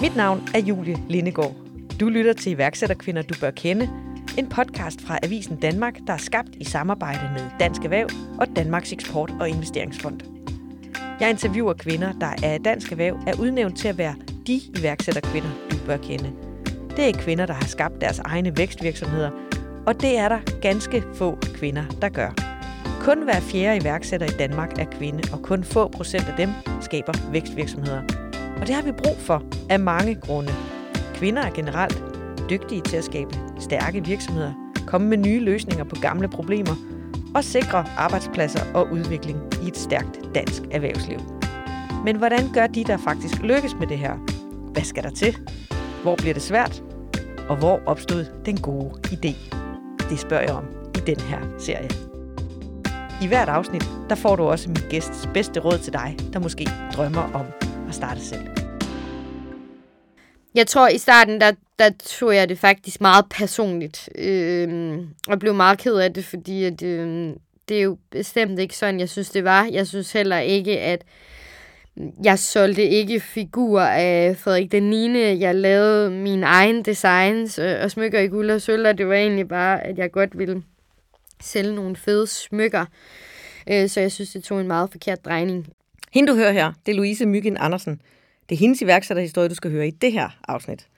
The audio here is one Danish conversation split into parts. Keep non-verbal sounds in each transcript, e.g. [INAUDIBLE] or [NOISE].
Mit navn er Julie Lindegård. Du lytter til iværksætterkvinder, du bør kende. En podcast fra Avisen Danmark, der er skabt i samarbejde med Dansk Erhverv og Danmarks Eksport- og Investeringsfond. Jeg interviewer kvinder, der af Dansk Erhverv er udnævnt til at være de iværksætterkvinder, du bør kende. Det er kvinder, der har skabt deres egne vækstvirksomheder, og det er der ganske få kvinder, der gør. Kun hver fjerde iværksætter i Danmark er kvinde, og kun få procent af dem skaber vækstvirksomheder. Og det har vi brug for af mange grunde. Kvinder er generelt dygtige til at skabe stærke virksomheder, komme med nye løsninger på gamle problemer og sikre arbejdspladser og udvikling i et stærkt dansk erhvervsliv. Men hvordan gør de, der faktisk lykkes med det her? Hvad skal der til? Hvor bliver det svært? Og hvor opstod den gode idé? Det spørger jeg om i den her serie. I hvert afsnit, der får du også min gæsts bedste råd til dig, der måske drømmer om at starte selv. Jeg tror, i starten, der, der tog jeg det faktisk meget personligt. Øh, og blev meget ked af det, fordi at, øh, det er jo bestemt ikke sådan, jeg synes, det var. Jeg synes heller ikke, at jeg solgte ikke figurer af Frederik den 9. Jeg lavede min egen designs øh, og smykker i guld og sølv, og det var egentlig bare, at jeg godt ville sælge nogle fede smykker. Øh, så jeg synes, det tog en meget forkert drejning. Hende, du hører her, det er Louise Myggen Andersen. Det er hendes iværksætterhistorie, du skal høre i det her afsnit.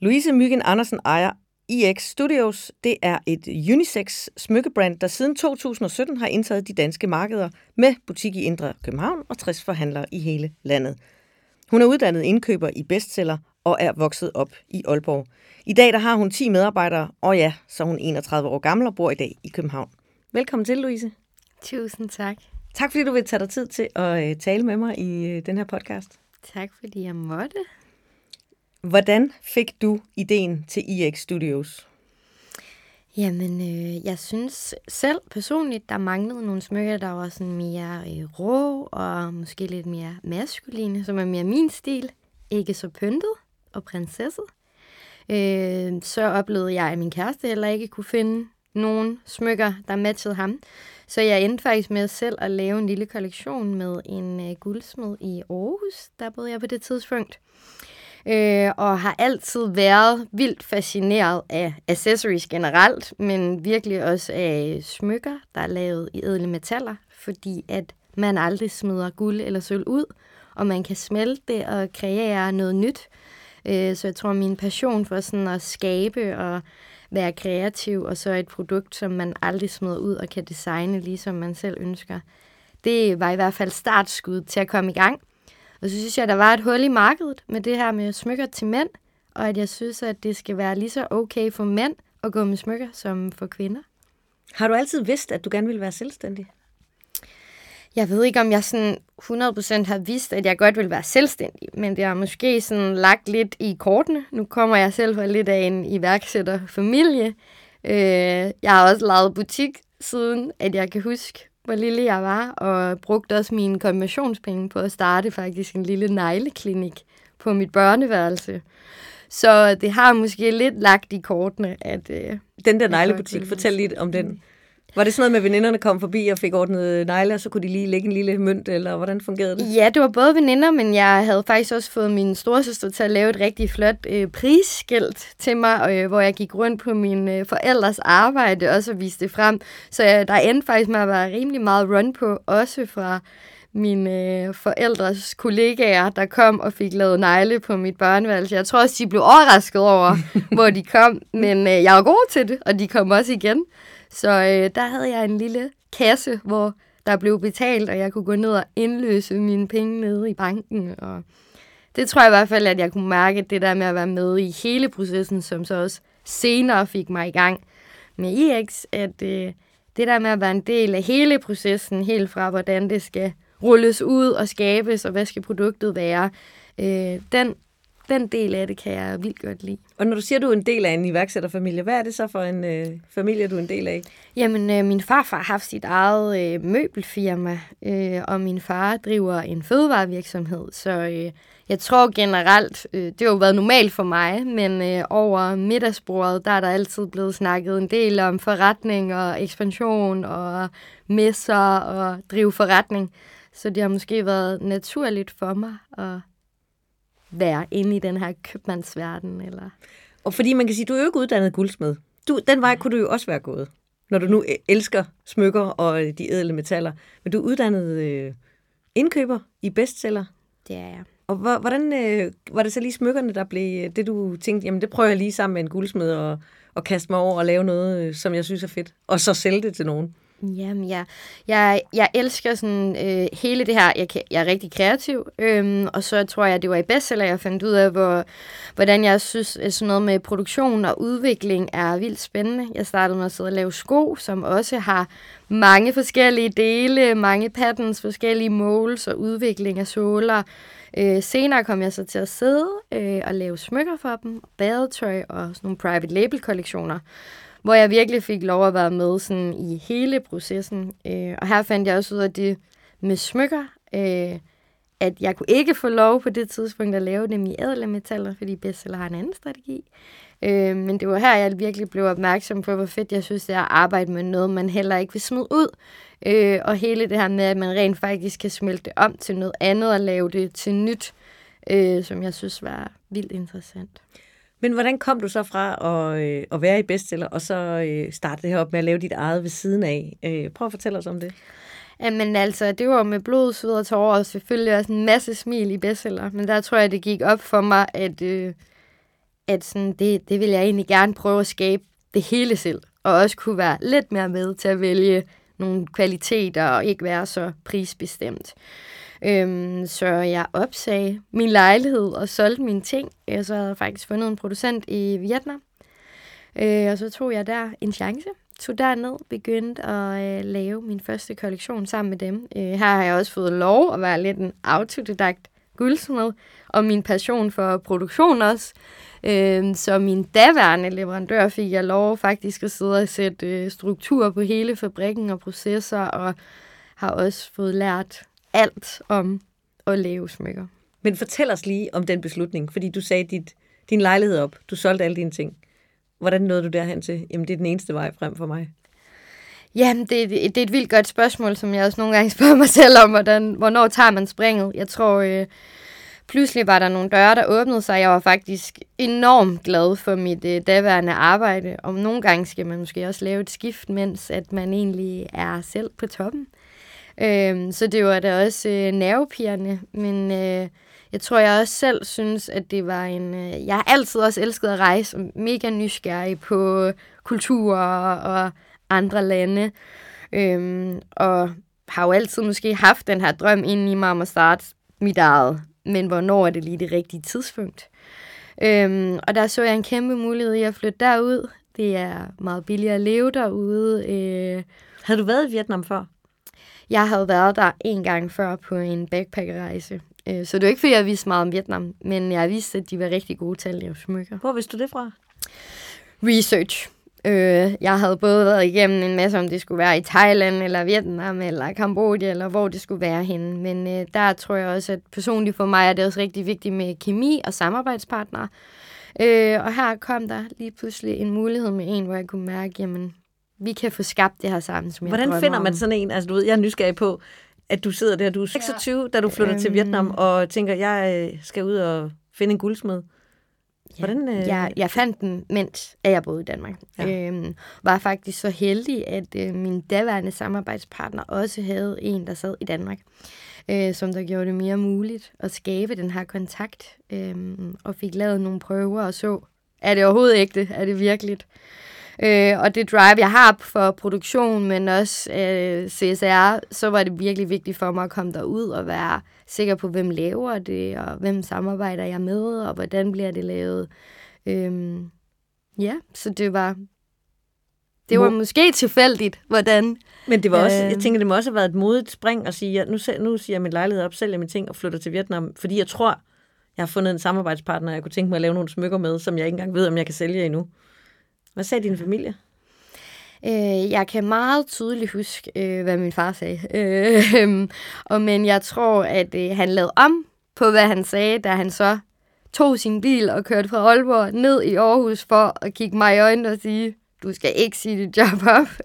Louise Myggen Andersen ejer IX Studios. Det er et unisex smykkebrand, der siden 2017 har indtaget de danske markeder med butik i Indre København og 60 forhandlere i hele landet. Hun er uddannet indkøber i bestseller og er vokset op i Aalborg. I dag der har hun 10 medarbejdere, og ja, så er hun 31 år gammel og bor i dag i København. Velkommen til, Louise. Tusind tak. Tak fordi du vil tage dig tid til at øh, tale med mig i øh, den her podcast. Tak fordi jeg måtte. Hvordan fik du ideen til EX Studios? Jamen, øh, jeg synes selv personligt, der manglede nogle smykker, der var sådan mere øh, rå og måske lidt mere maskuline, som er mere min stil. Ikke så pyntet og prinsesset. Øh, så oplevede jeg, at min kæreste heller ikke kunne finde nogen smykker, der matchede ham. Så jeg endte faktisk med selv at lave en lille kollektion med en øh, guldsmed i Aarhus. Der boede jeg på det tidspunkt. Øh, og har altid været vildt fascineret af accessories generelt, men virkelig også af smykker, der er lavet i ædle metaller, fordi at man aldrig smider guld eller sølv ud, og man kan smelte det og kreere noget nyt. Øh, så jeg tror, min passion for sådan at skabe og være kreativ, og så et produkt, som man aldrig smider ud og kan designe, ligesom man selv ønsker. Det var i hvert fald startskud til at komme i gang. Og så synes jeg, der var et hul i markedet med det her med smykker til mænd, og at jeg synes, at det skal være lige så okay for mænd at gå med smykker som for kvinder. Har du altid vidst, at du gerne ville være selvstændig? Jeg ved ikke, om jeg sådan 100% har vidst, at jeg godt vil være selvstændig, men det har måske sådan lagt lidt i kortene. Nu kommer jeg selv fra lidt af en iværksætterfamilie. Øh, jeg har også lavet butik siden, at jeg kan huske, hvor lille jeg var, og brugte også mine konfirmationspenge på at starte faktisk en lille negleklinik på mit børneværelse. Så det har måske lidt lagt i kortene, at... Øh, den der neglebutik, fortæl lidt om den. Var det sådan noget med, at veninderne kom forbi og fik ordnet negle, og så kunne de lige lægge en lille mønt, eller hvordan fungerede det? Ja, det var både veninder, men jeg havde faktisk også fået min storesøster til at lave et rigtig flot øh, prisskilt til mig, øh, hvor jeg gik rundt på min øh, forældres arbejde og så viste det frem. Så øh, der endte faktisk med at være rimelig meget run på, også fra mine øh, forældres kollegaer, der kom og fik lavet negle på mit børneværelse. Jeg tror også, de blev overrasket over, [LAUGHS] hvor de kom, men øh, jeg var god til det, og de kom også igen. Så øh, der havde jeg en lille kasse, hvor der blev betalt, og jeg kunne gå ned og indløse mine penge nede i banken. Og det tror jeg i hvert fald, at jeg kunne mærke, det der med at være med i hele processen, som så også senere fik mig i gang med EX, at øh, det der med at være en del af hele processen, helt fra hvordan det skal rulles ud og skabes, og hvad skal produktet være, øh, den den del af det kan jeg vildt godt lide. Og når du siger, at du er en del af en iværksætterfamilie, hvad er det så for en øh, familie, du er en del af? Jamen, øh, min farfar har haft sit eget øh, møbelfirma, øh, og min far driver en fødevarevirksomhed, så øh, jeg tror generelt, øh, det har jo været normalt for mig, men øh, over middagsbordet, der er der altid blevet snakket en del om forretning og ekspansion og messer og drive forretning. Så det har måske været naturligt for mig at være inde i den her købmandsverden. Eller... Og fordi man kan sige, du er jo ikke uddannet guldsmed. Du, den vej kunne du jo også være gået, når du nu elsker smykker og de ædle metaller. Men du er uddannet øh, indkøber i bestseller. Det er jeg. Og hvordan øh, var det så lige smykkerne, der blev øh, det, du tænkte, jamen det prøver jeg lige sammen med en guldsmed og, og kaste mig over og lave noget, øh, som jeg synes er fedt, og så sælge det til nogen? Jamen, ja. jeg, jeg elsker sådan øh, hele det her. Jeg, jeg er rigtig kreativ, øhm, og så tror jeg, det var i bestseller, jeg fandt ud af, hvor, hvordan jeg synes, at sådan noget med produktion og udvikling er vildt spændende. Jeg startede med at sidde og lave sko, som også har mange forskellige dele, mange patterns, forskellige måls og udvikling af såler. Øh, senere kom jeg så til at sidde øh, og lave smykker for dem, badetøj og sådan nogle private label kollektioner hvor jeg virkelig fik lov at være med sådan i hele processen. Øh, og her fandt jeg også ud af det med smykker, øh, at jeg kunne ikke få lov på det tidspunkt at lave dem i ædle metaller, fordi bestseller har en anden strategi. Øh, men det var her, jeg virkelig blev opmærksom på, hvor fedt jeg synes, det er at arbejde med noget, man heller ikke vil smide ud. Øh, og hele det her med, at man rent faktisk kan smelte det om til noget andet og lave det til nyt, øh, som jeg synes var vildt interessant. Men hvordan kom du så fra at, øh, at være i bestseller, og så øh, starte det her op med at lave dit eget ved siden af? Øh, prøv at fortælle os om det. Jamen altså, det var med blod, sved og tårer, og selvfølgelig også en masse smil i bestseller. Men der tror jeg, det gik op for mig, at, øh, at sådan, det, det vil jeg egentlig gerne prøve at skabe det hele selv. Og også kunne være lidt mere med til at vælge nogle kvaliteter og ikke være så prisbestemt. Øhm, så jeg opsagde min lejlighed og solgte mine ting. Jeg så havde faktisk fundet en producent i Vietnam. Øh, og så tog jeg der en chance. Tog derned, begyndte at øh, lave min første kollektion sammen med dem. Øh, her har jeg også fået lov at være lidt en autodidakt guldsmed, og min passion for produktion også. Øh, så min daværende leverandør fik jeg lov faktisk at sidde og sætte øh, struktur på hele fabrikken og processer, og har også fået lært alt om at lave smykker. Men fortæl os lige om den beslutning, fordi du sagde dit, din lejlighed op, du solgte alle dine ting. Hvordan nåede du derhen til, jamen det er den eneste vej frem for mig? Jamen, det, det er et vildt godt spørgsmål, som jeg også nogle gange [LAUGHS] spørger mig selv om, hvordan, hvornår tager man springet? Jeg tror, øh, pludselig var der nogle døre, der åbnede sig. Jeg var faktisk enormt glad for mit øh, daværende arbejde. Og nogle gange skal man måske også lave et skift, mens at man egentlig er selv på toppen. Øh, så det var da også øh, nervepirrende, men øh, jeg tror, jeg også selv synes, at det var en... Øh, jeg har altid også elsket at rejse, og mega nysgerrig på kulturer og andre lande. Øh, og har jo altid måske haft den her drøm inde i mig om at starte mit eget. Men hvornår er det lige det rigtige tidspunkt? Øhm, og der så jeg en kæmpe mulighed i at flytte derud. Det er meget billigere at leve derude. Øh. Havde du været i Vietnam før? Jeg havde været der en gang før på en backpackerrejse. Øh, så det er ikke, fordi jeg vidste meget om Vietnam, men jeg vidste, at de var rigtig gode til at lave smykker. Hvor vidste du det fra? Research. Øh, jeg havde både været igennem en masse, om det skulle være i Thailand, eller Vietnam, eller Kambodja, eller hvor det skulle være henne. Men øh, der tror jeg også, at personligt for mig er det også rigtig vigtigt med kemi og samarbejdspartnere. Øh, og her kom der lige pludselig en mulighed med en, hvor jeg kunne mærke, jamen, vi kan få skabt det her sammen, som Hvordan jeg finder man sådan en? Altså, du ved, jeg er nysgerrig på, at du sidder der, du er 26, ja. da du flytter øhm, til Vietnam, og tænker, jeg øh, skal ud og finde en guldsmed. Hvordan, øh... jeg, jeg fandt den, mens jeg boede i Danmark. Ja. Øhm, var faktisk så heldig, at øh, min daværende samarbejdspartner også havde en, der sad i Danmark, øh, som der gjorde det mere muligt at skabe den her kontakt, øh, og fik lavet nogle prøver og så, er det overhovedet ægte? Er det virkeligt? Øh, og det drive, jeg har for produktion, men også øh, CSR, så var det virkelig vigtigt for mig at komme derud og være sikker på, hvem laver det, og hvem samarbejder jeg med, og hvordan bliver det lavet. Øhm, ja, så det var det var måske tilfældigt, hvordan... Men det var også, øh, jeg tænker, det må også have været et modigt spring at sige, at nu, nu siger jeg min lejlighed op, sælger mine ting og flytter til Vietnam, fordi jeg tror, jeg har fundet en samarbejdspartner, jeg kunne tænke mig at lave nogle smykker med, som jeg ikke engang ved, om jeg kan sælge endnu. Hvad sagde din familie? Øh, jeg kan meget tydeligt huske, øh, hvad min far sagde. Øh, [LAUGHS] og men jeg tror, at øh, han lavede om på, hvad han sagde, da han så tog sin bil og kørte fra Aalborg ned i Aarhus for at kigge mig i øjnene og sige, du skal ikke sige dit job op. [LAUGHS]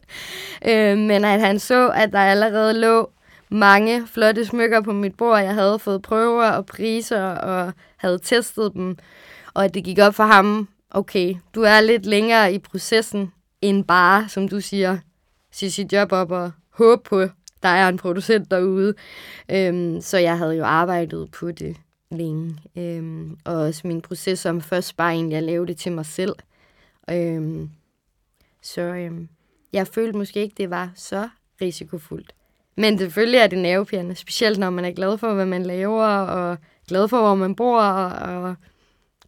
Øh, men at han så, at der allerede lå mange flotte smykker på mit bord. Jeg havde fået prøver og priser og havde testet dem. Og at det gik op for ham, okay, du er lidt længere i processen end bare, som du siger, sige sit job op og håbe på, der er en producent derude. Øhm, så jeg havde jo arbejdet på det længe. Øhm, og også min proces som først bare egentlig at lave det til mig selv. Øhm, så øhm, jeg følte måske ikke, det var så risikofuldt. Men selvfølgelig er det nervepirrende, specielt når man er glad for, hvad man laver, og glad for, hvor man bor, og, og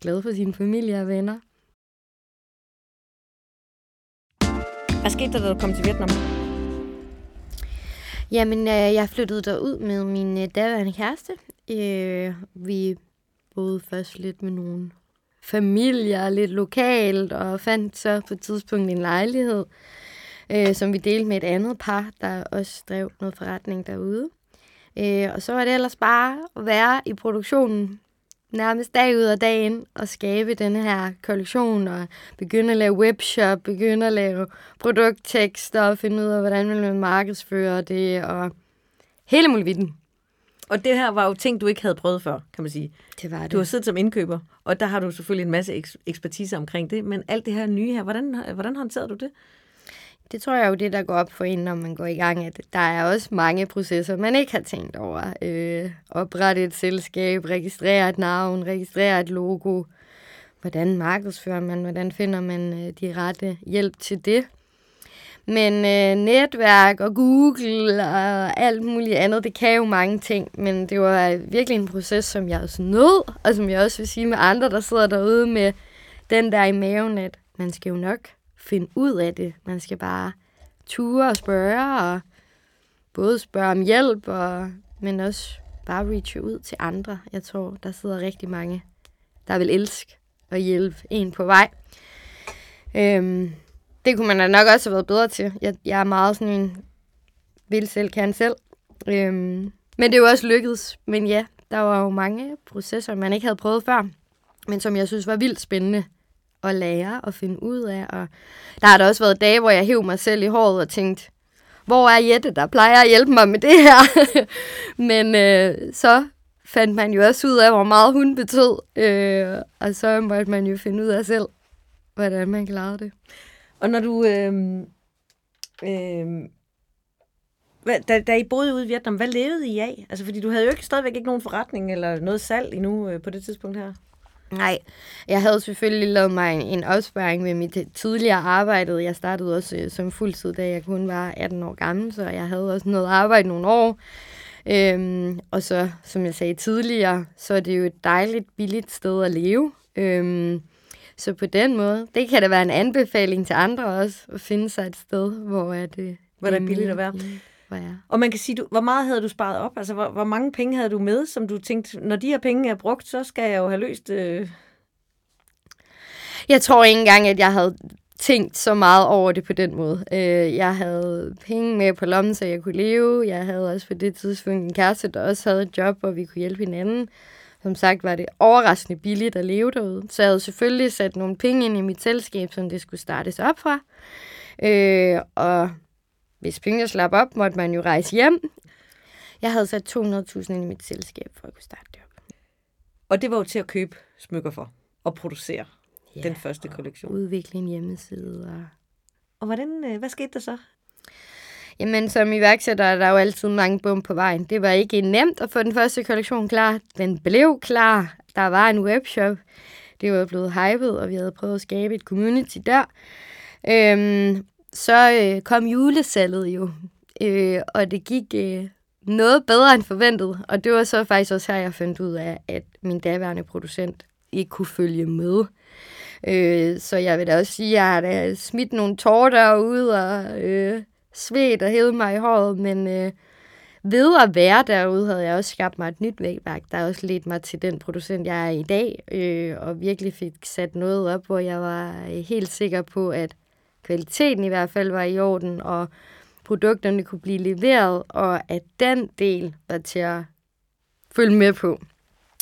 glad for sine familie og venner. Hvad skete der, da du kom til Vietnam? Jamen, øh, jeg flyttede derud med min øh, daværende kæreste. Øh, vi boede først lidt med nogle familier, lidt lokalt, og fandt så på et tidspunkt en lejlighed, øh, som vi delte med et andet par, der også drev noget forretning derude. Øh, og så var det ellers bare at være i produktionen nærmest dag ud og dag ind og skabe denne her kollektion og begynde at lave webshop, begynde at lave produkttekster og finde ud af, hvordan man vil markedsføre det og hele muligheden. Og det her var jo ting, du ikke havde prøvet før, kan man sige. Det var det. Du har siddet som indkøber, og der har du selvfølgelig en masse eks- ekspertise omkring det, men alt det her nye her, hvordan, hvordan håndterede du det? Det tror jeg jo det, der går op for en, når man går i gang, at der er også mange processer, man ikke har tænkt over. Øh, oprette et selskab, registrere et navn, registrere et logo. Hvordan markedsfører man, hvordan finder man øh, de rette hjælp til det? Men øh, netværk og Google og alt muligt andet, det kan jo mange ting, men det var virkelig en proces, som jeg også nød, og som jeg også vil sige med andre, der sidder derude med den der i maven, at man skal jo nok finde ud af det. Man skal bare ture og spørge, og både spørge om hjælp, og, men også bare reach ud til andre. Jeg tror, der sidder rigtig mange, der vil elske at hjælpe en på vej. Øhm, det kunne man da nok også have været bedre til. Jeg, jeg er meget sådan en vil selv, kan selv. Øhm, men det er jo også lykkedes. Men ja, der var jo mange processer, man ikke havde prøvet før, men som jeg synes var vildt spændende at lære og finde ud af. Og der har der også været dage, hvor jeg hæv mig selv i håret og tænkte, hvor er Jette, der plejer at hjælpe mig med det her? [LAUGHS] Men øh, så fandt man jo også ud af, hvor meget hun betød. Øh, og så måtte man jo finde ud af selv, hvordan man klarede det. Og når du... Øh, øh, da, da I boede ude i Vietnam, hvad levede I af? Altså, fordi du havde jo ikke stadigvæk ikke nogen forretning eller noget salg endnu øh, på det tidspunkt her. Nej, jeg havde selvfølgelig lavet mig en, en opsparing med mit tidligere arbejde. Jeg startede også øh, som fuldtid, da jeg kun var 18 år gammel, så jeg havde også noget arbejde nogle år. Øhm, og så, som jeg sagde tidligere, så er det jo et dejligt, billigt sted at leve. Øhm, så på den måde, det kan da være en anbefaling til andre også, at finde sig et sted, hvor er det, hvor det er billigt at være. Hvor. Og man kan sige, du, hvor meget havde du sparet op? Altså, hvor, hvor mange penge havde du med, som du tænkte, når de her penge er brugt, så skal jeg jo have løst... Øh... Jeg tror ikke engang, at jeg havde tænkt så meget over det på den måde. Øh, jeg havde penge med på lommen, så jeg kunne leve. Jeg havde også på det tidspunkt en kæreste, der også havde et job, hvor vi kunne hjælpe hinanden. Som sagt var det overraskende billigt at leve derude. Så jeg havde selvfølgelig sat nogle penge ind i mit selskab, som det skulle startes op fra. Øh, og hvis pengene slap op, måtte man jo rejse hjem. Jeg havde sat 200.000 ind i mit selskab, for at kunne starte det op. Og det var jo til at købe smykker for og producere ja, den første kollektion. udvikle en hjemmeside. Og... og hvordan, øh, hvad skete der så? Jamen, som iværksætter er der jo altid mange bum på vejen. Det var ikke nemt at få den første kollektion klar. Den blev klar. Der var en webshop. Det var blevet hyped, og vi havde prøvet at skabe et community der. Øhm, så øh, kom julesalget jo, øh, og det gik øh, noget bedre end forventet. Og det var så faktisk også her, jeg fandt ud af, at min daværende producent ikke kunne følge med. Øh, så jeg vil da også sige, at jeg har da smidt nogle tårer derude og øh, svedt og hævet mig i håret, men øh, ved at være derude, havde jeg også skabt mig et nyt vægværk, der også ledte mig til den producent, jeg er i dag, øh, og virkelig fik sat noget op, hvor jeg var øh, helt sikker på, at kvaliteten i hvert fald var i orden, og produkterne kunne blive leveret, og at den del var til at følge med på.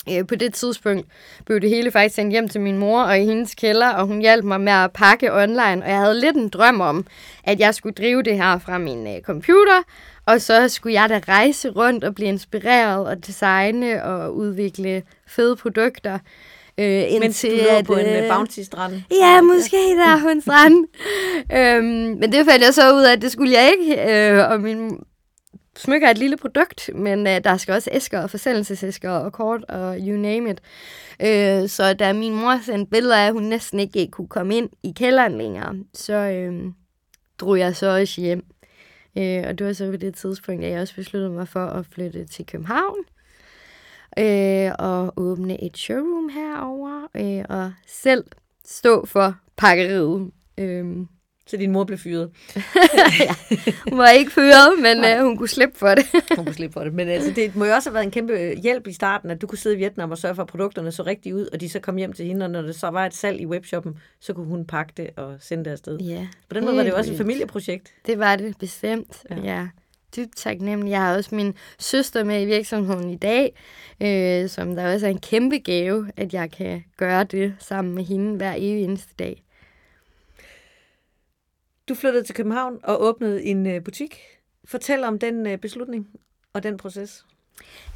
Øh, på det tidspunkt blev det hele faktisk sendt hjem til min mor og i hendes kælder, og hun hjalp mig med at pakke online, og jeg havde lidt en drøm om, at jeg skulle drive det her fra min øh, computer, Og så skulle jeg da rejse rundt og blive inspireret og designe og udvikle fede produkter. Øh, Mens du lå på en øh, bounty-strand? Ja, måske der på en strand. øhm, men det fandt jeg så ud af, at det skulle jeg ikke. Øh, og min smykker er et lille produkt, men øh, der skal også æsker og forsendelsesæsker og kort og you name it. Øh, så da min mor sendte billeder af, at hun næsten ikke kunne komme ind i kælderen længere, så øh, drog jeg så også hjem. Øh, og det var så ved det tidspunkt, at jeg også besluttede mig for at flytte til København øh, og åbne et showroom herover øh, og selv stå for pakkeriet. Øh, så din mor blev fyret? [LAUGHS] ja, hun var ikke fyret, men uh, hun kunne slippe for det. [LAUGHS] hun kunne slippe for det. Men altså, det må jo også have været en kæmpe hjælp i starten, at du kunne sidde i Vietnam og sørge for, at produkterne så rigtigt ud, og de så kom hjem til hende, og når det så var et salg i webshoppen, så kunne hun pakke det og sende det afsted. Ja. På den måde var det jo også et familieprojekt. Det var det bestemt, ja. ja dybt taknemmelig. Jeg har også min søster med i virksomheden i dag, øh, som der også er en kæmpe gave, at jeg kan gøre det sammen med hende hver evig eneste dag. Du flyttede til København og åbnede en øh, butik. Fortæl om den øh, beslutning og den proces.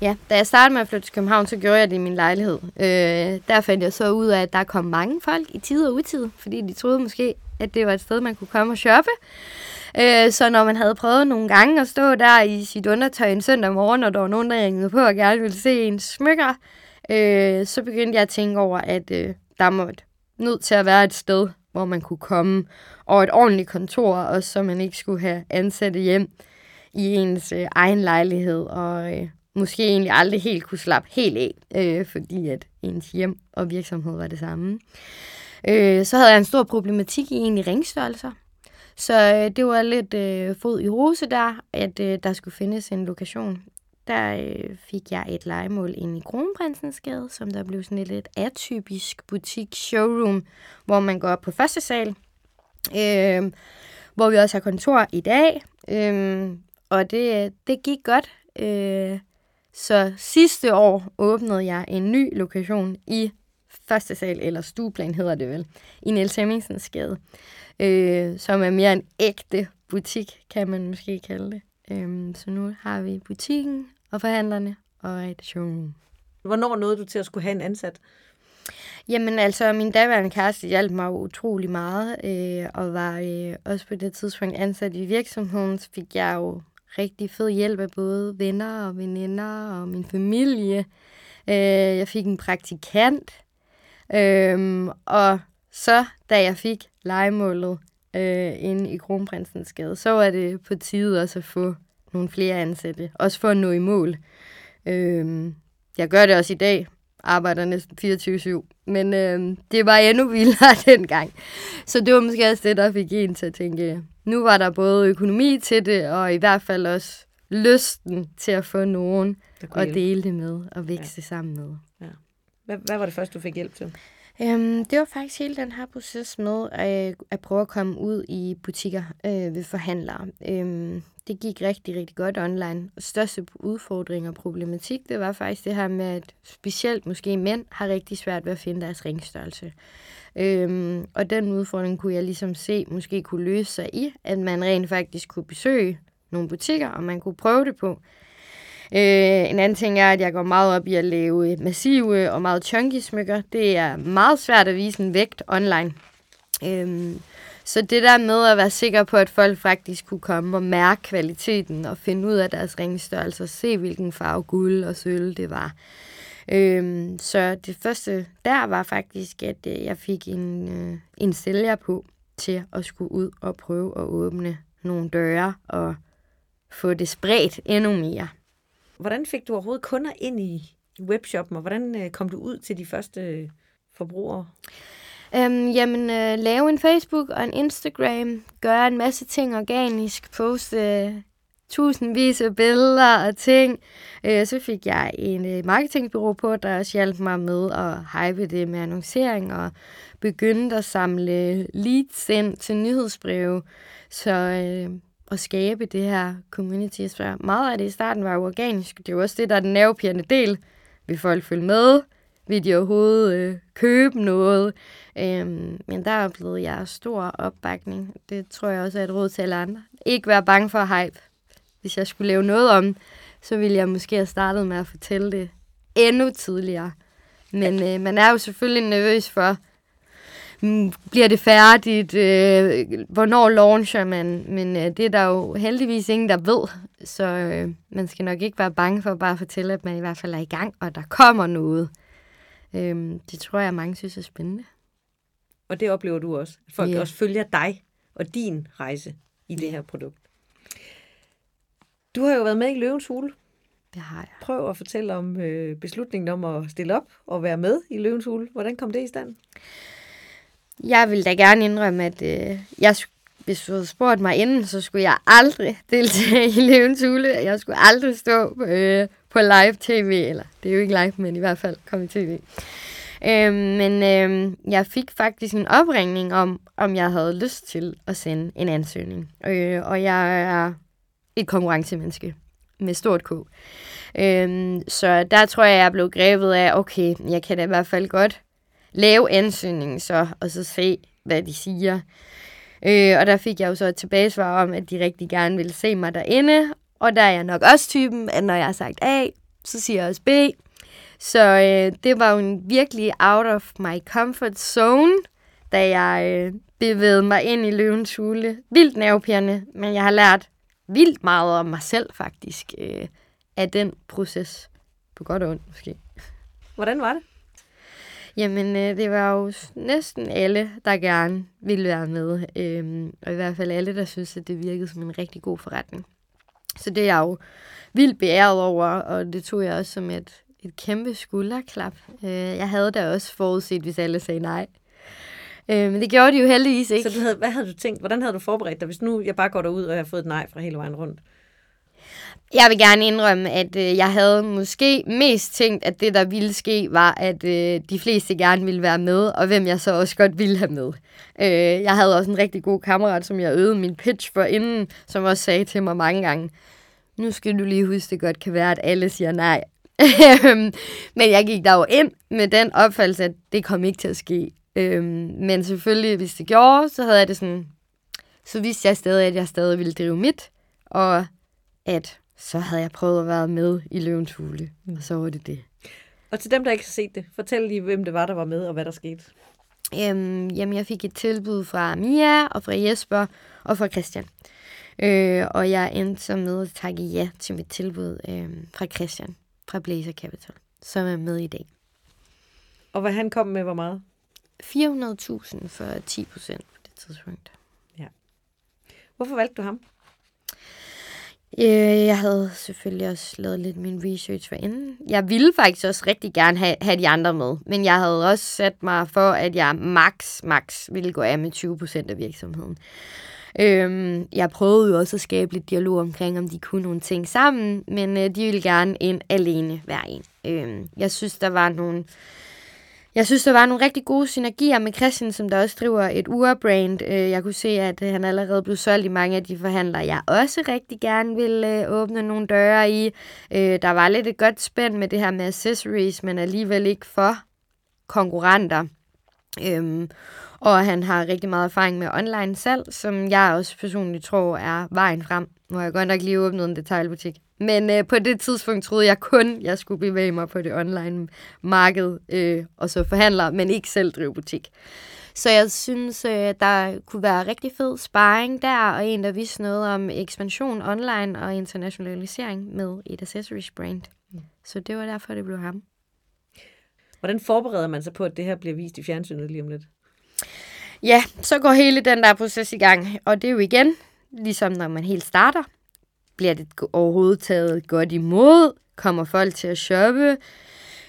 Ja, da jeg startede med at flytte til København, så gjorde jeg det i min lejlighed. Øh, der fandt jeg så ud af, at der kom mange folk i tid og utid, fordi de troede måske, at det var et sted, man kunne komme og shoppe. Øh, så når man havde prøvet nogle gange at stå der i sit undertøj en søndag morgen, og der var nogen, der ringede på og gerne ville se en smykker, øh, så begyndte jeg at tænke over, at øh, der måtte nødt til at være et sted, hvor man kunne komme, og et ordentligt kontor, og så man ikke skulle have ansatte hjem i ens øh, egen lejlighed, og øh, måske egentlig aldrig helt kunne slappe helt af, øh, fordi at ens hjem og virksomhed var det samme. Øh, så havde jeg en stor problematik i egentlig ringstørrelser. Så øh, det var lidt øh, fod i rose der, at øh, der skulle findes en lokation. Der øh, fik jeg et legemål ind i Kronprinsens Gade, som der blev sådan et lidt atypisk butik-showroom, hvor man går op på første sal, øh, hvor vi også har kontor i dag. Øh, og det, det gik godt. Øh, så sidste år åbnede jeg en ny lokation i første sal, eller stueplan hedder det vel, i Niels Hemmingsens gade, øh, som er mere en ægte butik, kan man måske kalde det. Øh, så nu har vi butikken og forhandlerne og et showroom. Hvornår nåede du til at skulle have en ansat? Jamen altså, min daværende kæreste hjalp mig utrolig meget, øh, og var øh, også på det tidspunkt ansat i virksomheden, så fik jeg jo rigtig fed hjælp af både venner og veninder og min familie. Øh, jeg fik en praktikant, øh, og så da jeg fik legemålet øh, inde i Kronprinsens Gade, så var det på tide også at få nogle flere ansatte, også for at nå i mål. Øh, jeg gør det også i dag, arbejder næsten 24-7, men øh, det var endnu vildere [LAUGHS] dengang. Så det var måske også det, der fik en til at tænke, nu var der både økonomi til det, og i hvert fald også lysten til at få nogen at dele det med og vækste ja. sammen med. Hvad, hvad var det første, du fik hjælp til? Øhm, det var faktisk hele den her proces med at, at prøve at komme ud i butikker øh, ved forhandlere. Øhm, det gik rigtig, rigtig godt online. Og største udfordring og problematik, det var faktisk det her med, at specielt måske mænd har rigtig svært ved at finde deres ringstørrelse. Øhm, og den udfordring kunne jeg ligesom se, måske kunne løse sig i, at man rent faktisk kunne besøge nogle butikker, og man kunne prøve det på. Øh, en anden ting er, at jeg går meget op i at lave øh, massive og meget chunky smykker. Det er meget svært at vise en vægt online. Øh, så det der med at være sikker på, at folk faktisk kunne komme og mærke kvaliteten og finde ud af deres ringstørrelse og se, hvilken farve guld og sølv det var. Øhm, så det første der var faktisk, at øh, jeg fik en, øh, en sælger på til at skulle ud og prøve at åbne nogle døre og få det spredt endnu mere. Hvordan fik du overhovedet kunder ind i webshoppen, og hvordan øh, kom du ud til de første øh, forbrugere? Øhm, jamen, øh, lave en Facebook og en Instagram, gøre en masse ting organisk, poste øh, tusindvis af billeder og ting. Øh, så fik jeg en øh, marketingbureau på, der også hjalp mig med at hype det med annoncering og begyndte at samle leads ind til nyhedsbreve. Så øh, at skabe det her community. Så meget af det i starten var jo organisk. Det er jo også det, der er den nervepirrende del. Vil folk følge med? Vil de overhovedet øh, købe noget? Øhm, men der oplevede jeg stor opbakning. Det tror jeg også er et råd til alle andre. Ikke være bange for hype. hvis jeg skulle lave noget om, så ville jeg måske have startet med at fortælle det endnu tidligere. Men øh, man er jo selvfølgelig nervøs for, bliver det færdigt, øh, hvornår launcher man, men øh, det er der jo heldigvis ingen, der ved, så øh, man skal nok ikke være bange for at bare fortælle, at man i hvert fald er i gang, og der kommer noget. Øh, det tror jeg, mange synes er spændende. Og det oplever du også, at folk Ja. også følger dig og din rejse i det her produkt. Du har jo været med i Løvens Hule. Det har jeg. Prøv at fortælle om øh, beslutningen om at stille op og være med i Løvens Hule. Hvordan kom det i stand? Jeg vil da gerne indrømme, at øh, jeg, hvis du havde spurgt mig inden, så skulle jeg aldrig deltage i Løvens Hule. Jeg skulle aldrig stå øh, på live tv, eller det er jo ikke live, men i hvert fald komme i tv. Øh, men øh, jeg fik faktisk en opringning om, om jeg havde lyst til at sende en ansøgning. Øh, og jeg er et konkurrencemenneske med stort K. Øh, så der tror jeg, jeg blev grebet af, okay, jeg kan da i hvert fald godt lave ansøgningen så, og så se, hvad de siger. Øh, og der fik jeg jo så et tilbagesvar om, at de rigtig gerne ville se mig derinde. Og der er jeg nok også typen, at når jeg har sagt A, så siger jeg også B. Så øh, det var jo en virkelig out of my comfort zone, da jeg øh, bevægede mig ind i løvens hule. Vildt nervepirrende, men jeg har lært vildt meget om mig selv faktisk øh, af den proces. På godt og ondt måske. Hvordan var det? Jamen, øh, det var jo næsten alle, der gerne ville være med. Øhm, og i hvert fald alle, der synes, at det virkede som en rigtig god forretning. Så det er jeg jo vildt beæret over, og det tog jeg også som et, et kæmpe skulderklap. Øh, jeg havde da også forudset, hvis alle sagde nej. Øh, men det gjorde de jo heldigvis ikke. Så du havde, hvad havde du tænkt? Hvordan havde du forberedt dig, hvis nu jeg bare går derud, og jeg har fået et nej fra hele vejen rundt? Jeg vil gerne indrømme, at øh, jeg havde måske mest tænkt, at det, der ville ske, var, at øh, de fleste gerne ville være med, og hvem jeg så også godt ville have med. Øh, jeg havde også en rigtig god kammerat, som jeg øvede min pitch for inden, som også sagde til mig mange gange, nu skal du lige huske, det godt kan være, at alle siger nej. [LAUGHS] men jeg gik der jo ind med den opfattelse, at det kom ikke til at ske. Øhm, men selvfølgelig, hvis det gjorde, så havde jeg det sådan, så vidste jeg stadig, at jeg stadig ville drive mit, og at så havde jeg prøvet at være med i Løvens Hule, og så var det det. Og til dem, der ikke har set det, fortæl lige, hvem det var, der var med, og hvad der skete. Øhm, jamen, jeg fik et tilbud fra Mia, og fra Jesper, og fra Christian. Øh, og jeg endte så med at takke ja til mit tilbud øh, fra Christian, fra Blazer Capital, som er med i dag. Og hvad han kom med, hvor meget? 400.000 for 10 procent på det tidspunkt. Hvorfor valgte du ham? Øh, jeg havde selvfølgelig også lavet lidt min research for inden. Jeg ville faktisk også rigtig gerne have, have de andre med, men jeg havde også sat mig for, at jeg max, max ville gå af med 20% af virksomheden. Øhm, jeg prøvede jo også at skabe lidt dialog omkring, om de kunne nogle ting sammen, men øh, de ville gerne ind alene hver en. Øhm, jeg synes, der var nogle... Jeg synes, der var nogle rigtig gode synergier med Christian, som der også driver et urbrand. Øh, Jeg kunne se, at øh, han allerede blev solgt i mange af de forhandlere, jeg også rigtig gerne ville øh, åbne nogle døre i. Øh, der var lidt et godt spænd med det her med accessories, men alligevel ikke for konkurrenter. Øhm, og han har rigtig meget erfaring med online salg, som jeg også personligt tror er vejen frem. Nu har jeg godt nok lige åbnet en detailbutik. Men øh, på det tidspunkt troede jeg kun, jeg skulle bevæge mig på det online marked, øh, og så forhandler, men ikke selv drive butik. Så jeg synes, øh, der kunne være rigtig fed sparring der, og en, der vidste noget om ekspansion online og internationalisering med et accessories brand. Så det var derfor, det blev ham. Hvordan forbereder man sig på, at det her bliver vist i fjernsynet lige om lidt? Ja, så går hele den der proces i gang, og det er jo igen, ligesom når man helt starter. Bliver det overhovedet taget godt imod? Kommer folk til at shoppe?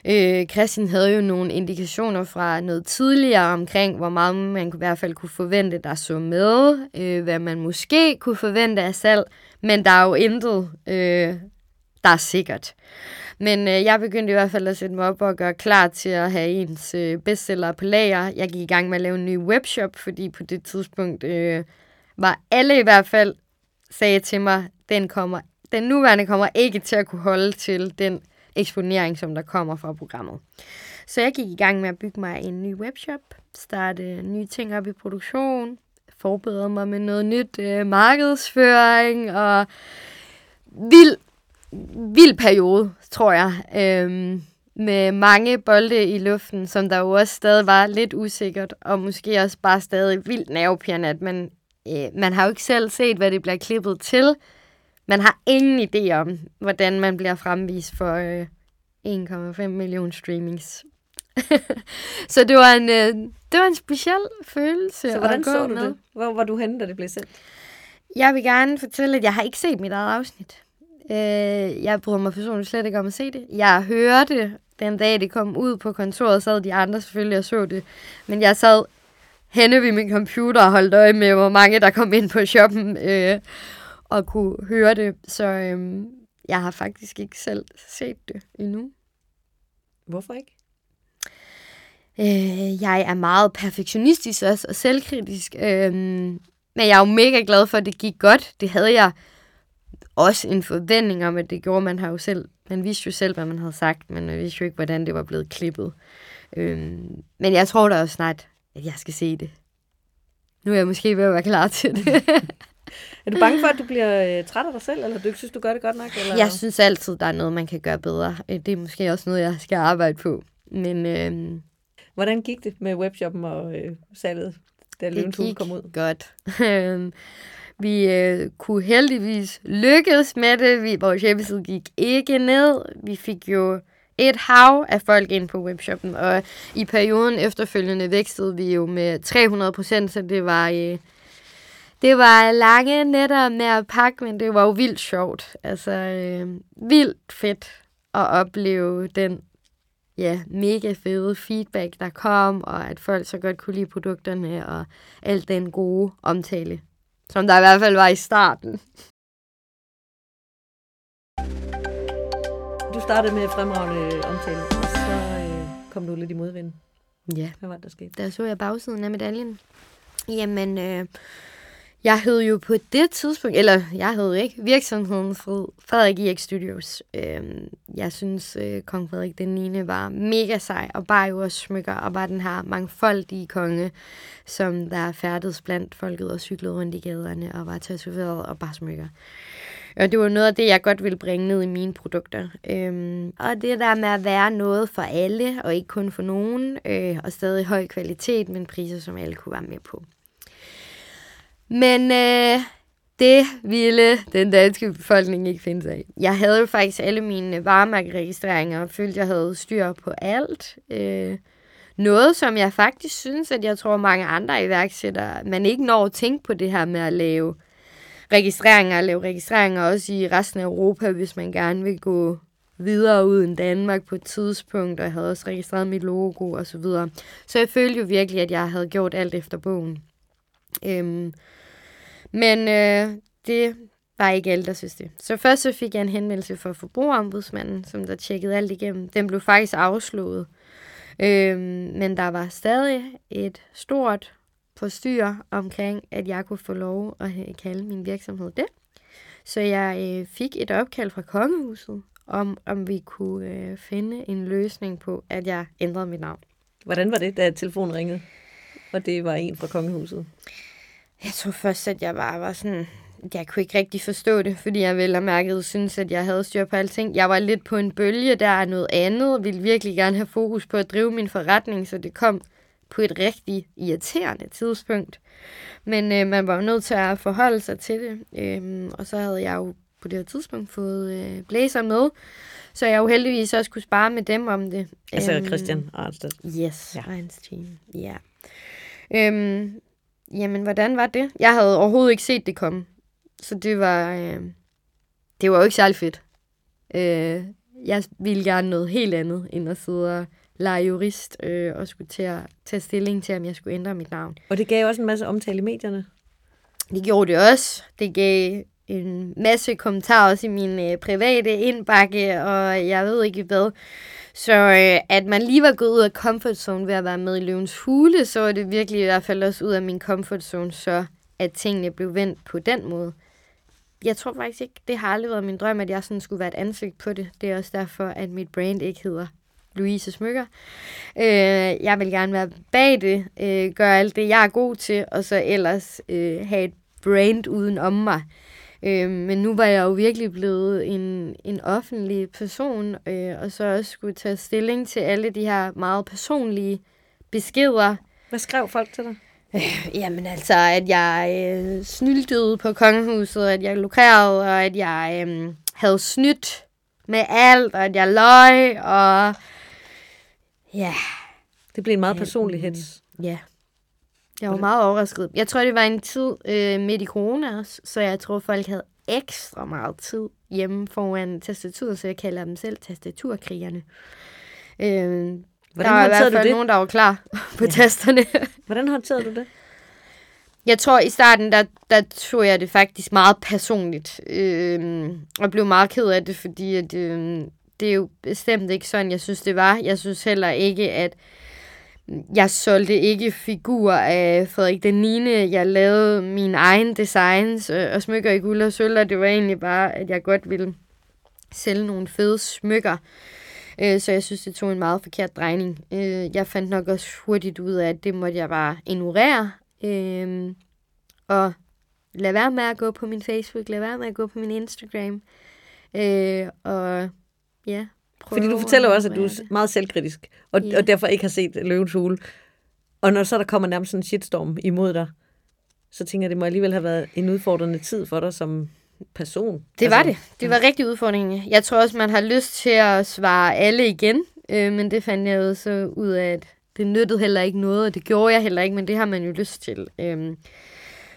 Øh, Christian havde jo nogle indikationer fra noget tidligere omkring, hvor meget man i hvert fald kunne forvente, der så med. Øh, hvad man måske kunne forvente af salg. Men der er jo intet, øh, der er sikkert. Men øh, jeg begyndte i hvert fald at sætte mig op og gøre klar til at have ens øh, bestseller på lager. Jeg gik i gang med at lave en ny webshop, fordi på det tidspunkt øh, var alle i hvert fald sagde til mig, den kommer, den nuværende kommer ikke til at kunne holde til den eksponering, som der kommer fra programmet. Så jeg gik i gang med at bygge mig en ny webshop, starte nye ting op i produktion, forberede mig med noget nyt øh, markedsføring og vild, vild periode, tror jeg. Øhm, med mange bolde i luften, som der jo også stadig var lidt usikkert, og måske også bare stadig vildt nervepirrende, at man, øh, man har jo ikke selv set, hvad det bliver klippet til. Man har ingen idé om, hvordan man bliver fremvist for øh, 1,5 millioner streamings. [LAUGHS] så det var en, øh, det var en speciel følelse Så hvordan at gå så du med. det? Hvor var du henne, da det blev sendt? Jeg vil gerne fortælle, at jeg har ikke set mit eget afsnit. Øh, jeg bryder mig personligt slet ikke om at se det. Jeg hørte den dag, det kom ud på kontoret, sad de andre selvfølgelig og så det. Men jeg sad henne ved min computer og holdt øje med, hvor mange der kom ind på shoppen øh, og kunne høre det. Så øh, jeg har faktisk ikke selv set det endnu. Hvorfor ikke? Øh, jeg er meget perfektionistisk også, og selvkritisk. Øh, men jeg er jo mega glad for, at det gik godt. Det havde jeg også en forventning om, at det gjorde. Man har jo selv, man vidste jo selv, hvad man havde sagt, men man vidste jo ikke, hvordan det var blevet klippet. Øh, men jeg tror da også snart, at jeg skal se det. Nu er jeg måske ved at være klar til det. [LAUGHS] Er du bange for, [LAUGHS] at du bliver øh, træt af dig selv, eller du ikke synes, du gør det godt nok? Eller? jeg synes altid, der er noget, man kan gøre bedre. Øh, Det er måske også noget, jeg skal arbejde på. Men øh, Hvordan gik det med webshoppen og øh, salget, da Løvens Hule kom ud? godt. [LAUGHS] Øhm, vi øh, kunne heldigvis lykkes med det. Vi, vores hjemmeside gik ikke ned. Vi fik jo et hav af folk ind på webshoppen, og i perioden efterfølgende vækstede vi jo med 300 procent, så det var, øh, det var lange nætter med at pakke, men det var jo vildt sjovt. Altså, øh, vildt fedt at opleve den ja, mega fede feedback, der kom, og at folk så godt kunne lide produkterne, og alt den gode omtale, som der i hvert fald var i starten. Du startede med fremragende omtale, og så øh, kom du lidt i modvind. Ja. Hvad var det, der skete? Der så jeg bagsiden af medaljen. Jamen, øh, jeg hed jo på det tidspunkt, eller jeg hed ikke, virksomheden Frederik IX Studios. Øhm, jeg synes, øh, kong Frederik den 9. var mega sej, og bare jo også smykker, og var den her mangfoldige konge, som der færdedes blandt folket og cyklede rundt i gaderne, og var tatoveret og bare smykker. Og det var noget af det, jeg godt ville bringe ned i mine produkter. Øhm, og det der med at være noget for alle, og ikke kun for nogen, øh, og stadig høj kvalitet, men priser, som alle kunne være med på. Men øh, det ville den danske befolkning ikke finde sig af. Jeg havde jo faktisk alle mine varemærkeregistreringer, og følte, jeg havde styr på alt. Øh, noget, som jeg faktisk synes, at jeg tror mange andre iværksættere, man ikke når at tænke på det her med at lave registreringer, lave registreringer også i resten af Europa, hvis man gerne vil gå videre ud end Danmark på et tidspunkt, og jeg havde også registreret mit logo og så videre. Så jeg følte jo virkelig, at jeg havde gjort alt efter bogen. Øhm, men øh, det var ikke alle, der synes det. Så først så fik jeg en henvendelse fra forbrugerombudsmanden, som der tjekkede alt igennem. Den blev faktisk afslået. Øh, men der var stadig et stort forstyr omkring, at jeg kunne få lov at kalde min virksomhed det. Så jeg øh, fik et opkald fra kongehuset om, om vi kunne øh, finde en løsning på, at jeg ændrede mit navn. Hvordan var det, da telefonen ringede? Og det var en fra kongehuset. Jeg tror først, at jeg bare var sådan... Jeg kunne ikke rigtig forstå det, fordi jeg vel og mærket synes, at jeg havde styr på alting. Jeg var lidt på en bølge, der er noget andet, ville virkelig gerne have fokus på at drive min forretning, så det kom på et rigtig irriterende tidspunkt. Men øh, man var jo nødt til at forholde sig til det. Øhm, og så havde jeg jo på det her tidspunkt fået øh, blæser med, så jeg jo heldigvis også kunne spare med dem om det. Altså Øhm, Christian Arnstedt. Yes, Ja. team. Ja. Øhm, jamen, hvordan var det? Jeg havde overhovedet ikke set det komme. Så det var, øh, det var jo ikke særlig fedt. Øh, jeg ville gerne noget helt andet, end at sidde og lege jurist øh, og skulle til at tage stilling til, om jeg skulle ændre mit navn. Og det gav også en masse omtale i medierne. Det gjorde det også. Det gav en masse kommentarer også i min øh, private indbakke, og jeg ved ikke hvad. Så øh, at man lige var gået ud af comfort zone ved at være med i løvens hule, så var det virkelig i hvert fald også ud af min comfort zone, så at tingene blev vendt på den måde. Jeg tror faktisk ikke, det har aldrig været min drøm, at jeg sådan skulle være et ansigt på det. Det er også derfor, at mit brand ikke hedder Louise Smykker. Øh, jeg vil gerne være bag det, øh, gøre alt det, jeg er god til, og så ellers øh, have et brand uden om mig. Øh, men nu var jeg jo virkelig blevet en, en offentlig person, øh, og så også skulle tage stilling til alle de her meget personlige beskeder. Hvad skrev folk til dig? Øh, jamen altså, at jeg øh, snyltede på kongehuset, at jeg lukrerede, og at jeg øh, havde snydt med alt, og at jeg løg, og ja. Det blev en meget personlig hits. Ja. Jeg var meget overrasket. Jeg tror, det var en tid øh, midt i corona også, så jeg tror, folk havde ekstra meget tid hjemme foran tastaturet, så jeg kalder dem selv tastaturkrigerne. Øh, Hvordan der var i hvert fald nogen, der var klar på ja. tasterne. [LAUGHS] Hvordan håndterede du det? Jeg tror, i starten, der, der tog jeg det faktisk meget personligt. Øh, og blev meget ked af det, fordi at, øh, det er jo bestemt ikke sådan, jeg synes, det var. Jeg synes heller ikke, at jeg solgte ikke figurer af Frederik den 9. Jeg lavede min egen designs øh, og smykker i guld og sølv, og det var egentlig bare, at jeg godt ville sælge nogle fede smykker. Øh, så jeg synes, det tog en meget forkert drejning. Øh, jeg fandt nok også hurtigt ud af, at det måtte jeg bare ignorere. Øh, og lad være med at gå på min Facebook, lad være med at gå på min Instagram. Øh, og ja, fordi du fortæller også, at du er meget selvkritisk, og, ja. og derfor ikke har set Løvens Hule. Og når så der kommer nærmest sådan en shitstorm imod dig, så tænker jeg, det må alligevel have været en udfordrende tid for dig som person. Det var altså, det. Det var rigtig udfordrende. Jeg tror også, man har lyst til at svare alle igen, øh, men det fandt jeg jo så ud af, at det nyttede heller ikke noget, og det gjorde jeg heller ikke, men det har man jo lyst til. Øh,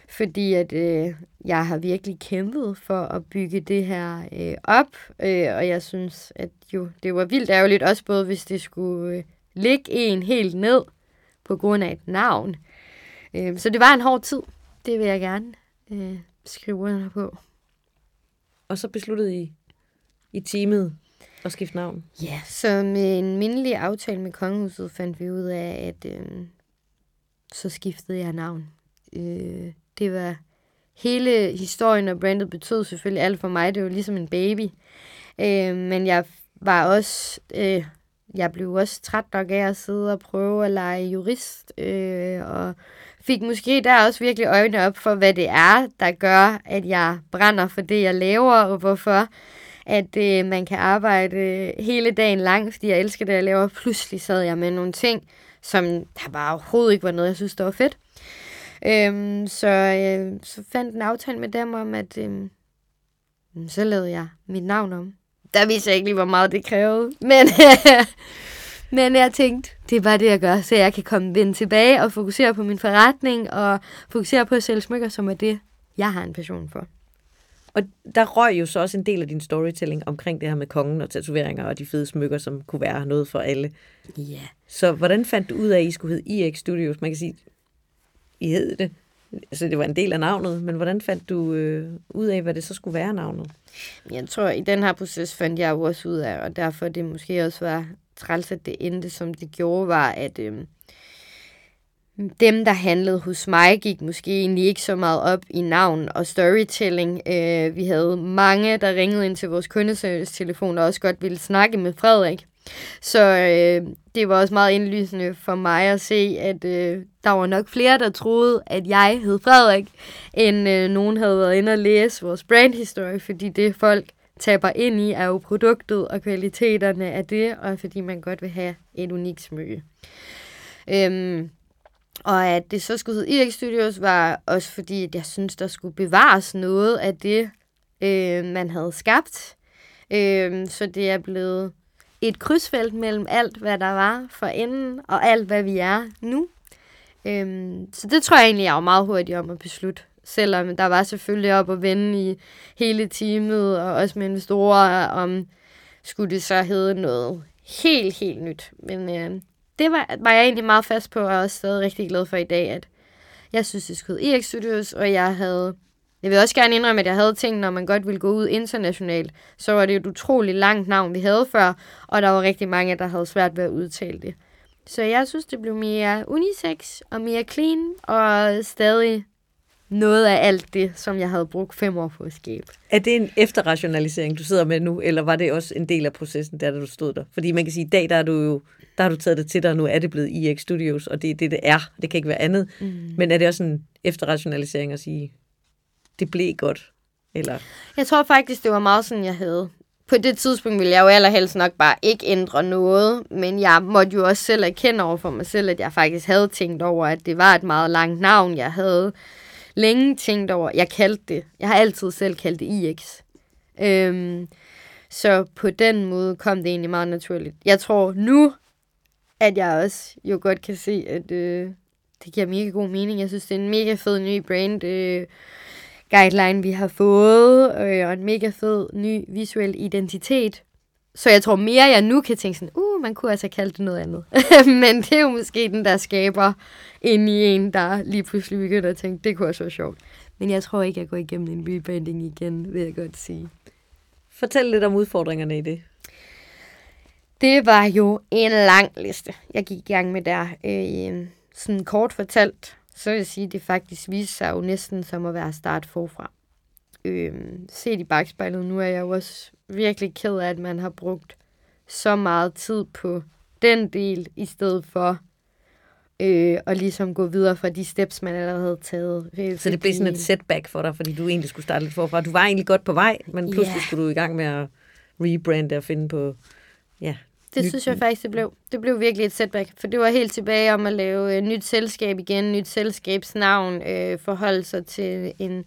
fordi at øh, jeg har virkelig kæmpet for at bygge det her øh, op, øh, og jeg synes, at jo, det var vildt ærgerligt, også både hvis det skulle øh, ligge en helt ned på grund af et navn. Øh, så det var en hård tid, det vil jeg gerne øh, skrive under på. Og så besluttede I i teamet at skifte navn? Ja, så med en mindelig aftale med kongehuset fandt vi ud af, at øh, så skiftede jeg navn. Øh, det var hele historien og brandet betød selvfølgelig alt for mig. Det var ligesom en baby. Øh, men jeg var også... Øh, jeg blev også træt nok af at sidde og prøve at lege jurist, øh, og fik måske der også virkelig øjnene op for, hvad det er, der gør, at jeg brænder for det, jeg laver, og hvorfor at øh, man kan arbejde hele dagen lang, fordi jeg elsker det, jeg laver. Pludselig sad jeg med nogle ting, som der bare overhovedet ikke var noget, jeg synes, der var fedt. Øhm, så, øh, så fandt en aftale med dem om, at øh, så lavede jeg mit navn om. Der vidste jeg ikke lige, hvor meget det krævede. Men, [LAUGHS] men jeg tænkte, det er bare det, jeg gør, så jeg kan komme vende tilbage og fokusere på min forretning og fokusere på at sælge smykker, som er det, jeg har en passion for. Og der røg jo så også en del af din storytelling omkring det her med kongen og tatoveringer og de fede smykker, som kunne være noget for alle. Ja. Yeah. Så hvordan fandt du ud af, at I skulle hedde EX Studios? Man kan sige, i hed det. Så det var en del af navnet, men hvordan fandt du øh, ud af, hvad det så skulle være navnet? Jeg tror, i den her proces fandt jeg jo også ud af, og derfor det måske også var træls, at det endte, som det gjorde, var, at øh, dem, der handlede hos mig, gik måske egentlig ikke så meget op i navn og storytelling. Øh, vi havde mange, der ringede ind til vores kundeservice-telefon og også godt ville snakke med Frederik. Så øh, det var også meget indlysende for mig at se, at øh, der var nok flere, der troede, at jeg hed Frederik, end øh, nogen havde været inde og læse vores brandhistorie, fordi det folk taber ind i er jo produktet og kvaliteterne af det, og fordi man godt vil have et unikt smykke. Øhm, og at det så skulle hedde IX Studios, var også fordi, at jeg synes, der skulle bevares noget af det, øh, man havde skabt. Øh, så det er blevet et krydsfelt mellem alt, hvad der var for enden, og alt, hvad vi er nu. Øhm, så det tror jeg egentlig, jeg var meget hurtig om at beslutte. Selvom der var selvfølgelig op at vende i hele teamet, og også med investorer, om skulle det så hedde noget helt, helt nyt. Men øh, det var, var jeg egentlig meget fast på, og også stadig rigtig glad for i dag, at jeg synes, det skulle EX Studios, og jeg havde... Jeg vil også gerne indrømme, at jeg havde tænkt, når man godt ville gå ud internationalt, så var det et utroligt langt navn, vi havde før, og der var rigtig mange, der havde svært ved at udtale det. Så jeg synes, det blev mere unisex og mere clean, og stadig noget af alt det, som jeg havde brugt fem år på at skabe. Er det en efterrationalisering, du sidder med nu, eller var det også en del af processen, der da du stod der? Fordi man kan sige, at i dag der er du jo der har du taget det til dig, og nu er det blevet EX Studios, og det er det, det er. Det kan ikke være andet. Mm. Men er det også en efterrationalisering at sige, det blev godt? Eller? Jeg tror faktisk, det var meget sådan, jeg havde. På det tidspunkt ville jeg jo allerhelst nok bare ikke ændre noget, men jeg måtte jo også selv erkende over for mig selv, at jeg faktisk havde tænkt over, at det var et meget langt navn, jeg havde længe tænkt over. Jeg kaldte det. Jeg har altid selv kaldt det IX. Øhm, så på den måde kom det egentlig meget naturligt. Jeg tror nu, at jeg også jo godt kan se, at øh, det giver mega god mening. Jeg synes, det er en mega fed ny brand øh, guideline, vi har fået, øh, og en mega fed ny visuel identitet. Så jeg tror mere, jeg nu kan tænke sådan, uh, man kunne altså kalde det noget andet. [LAUGHS] Men det er jo måske den, der skaber ind i en, der lige pludselig begynder at tænke, det kunne også være sjovt. Men jeg tror ikke, jeg går igennem en rebranding igen, vil jeg godt sige. Fortæl lidt om udfordringerne i det. Det var jo en lang liste, jeg gik i gang med der. Øh, sådan kort fortalt, så vil jeg sige, at det faktisk viste sig jo næsten som at være start forfra. Øh, set i bagspejlet, nu er jeg jo også virkelig ked af, at man har brugt så meget tid på den del, i stedet for øh, og ligesom gå videre fra de steps, man allerede havde taget. Fordi... Så det blev sådan et setback for dig, fordi du egentlig skulle starte lidt forfra. Du var egentlig godt på vej, men pludselig yeah. skulle du i gang med at rebrande og finde på... Ja, det nyt... synes jeg faktisk, det blev. Det blev virkelig et setback, for det var helt tilbage om at lave et nyt selskab igen, nyt selskabsnavn, øh, forholde sig til en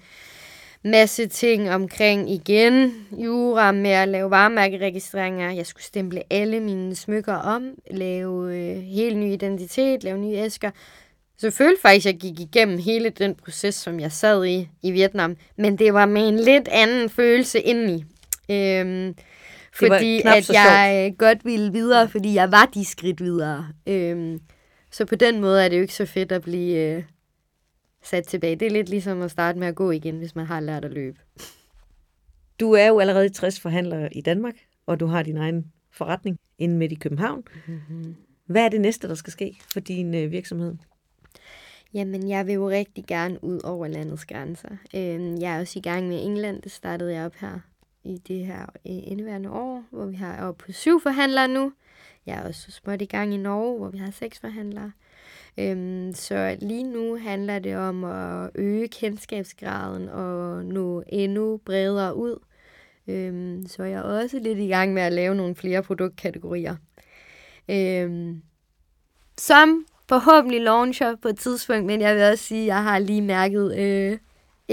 masse ting omkring igen, jura med at lave varemærkeregistreringer. Jeg skulle stemple alle mine smykker om, lave øh, helt ny identitet, lave nye æsker. Så jeg følte faktisk, at jeg gik igennem hele den proces, som jeg sad i i Vietnam. Men det var med en lidt anden følelse indeni. Øhm, fordi at jeg sjovt. godt ville videre, fordi jeg var de skridt videre. Øhm, så på den måde er det jo ikke så fedt at blive øh, sat tilbage. Det er lidt ligesom at starte med at gå igen, hvis man har lært at løbe. Du er jo allerede 60 forhandlere i Danmark, og du har din egen forretning inde midt i København. Mm-hmm. Hvad er det næste, der skal ske for din øh, virksomhed? Jamen, jeg vil jo rigtig gerne ud over landets grænser. Øh, jeg er også i gang med England. Det startede jeg op her i det her i indeværende år, hvor vi har op på syv forhandlere nu. Jeg er også småt i gang i Norge, hvor vi har seks forhandlere. Øhm, så lige nu handler det om at øge kendskabsgraden og nå endnu bredere ud. Øhm, så jeg er også lidt i gang med at lave nogle flere produktkategorier. Øhm, som forhåbentlig launcher på et tidspunkt, men jeg vil også sige, at jeg har lige mærket øh,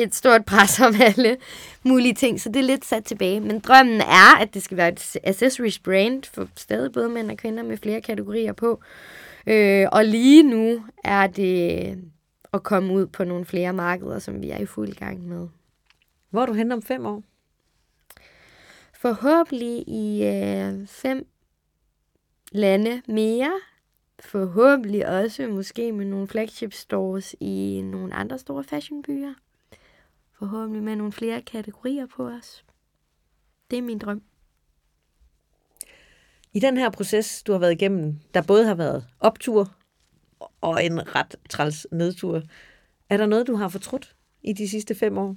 et stort pres om alle mulige ting, så det er lidt sat tilbage. Men drømmen er, at det skal være et accessories brand for stadig både mænd og kvinder med flere kategorier på. Øh, og lige nu er det at komme ud på nogle flere markeder, som vi er i fuld gang med. Hvor er du hen om fem år? Forhåbentlig i øh, fem lande mere. Forhåbentlig også måske med nogle flagship stores i nogle andre store fashionbyer. Forhåbentlig med nogle flere kategorier på os. Det er min drøm. I den her proces, du har været igennem, der både har været optur og en ret træls nedtur, er der noget, du har fortrudt i de sidste fem år?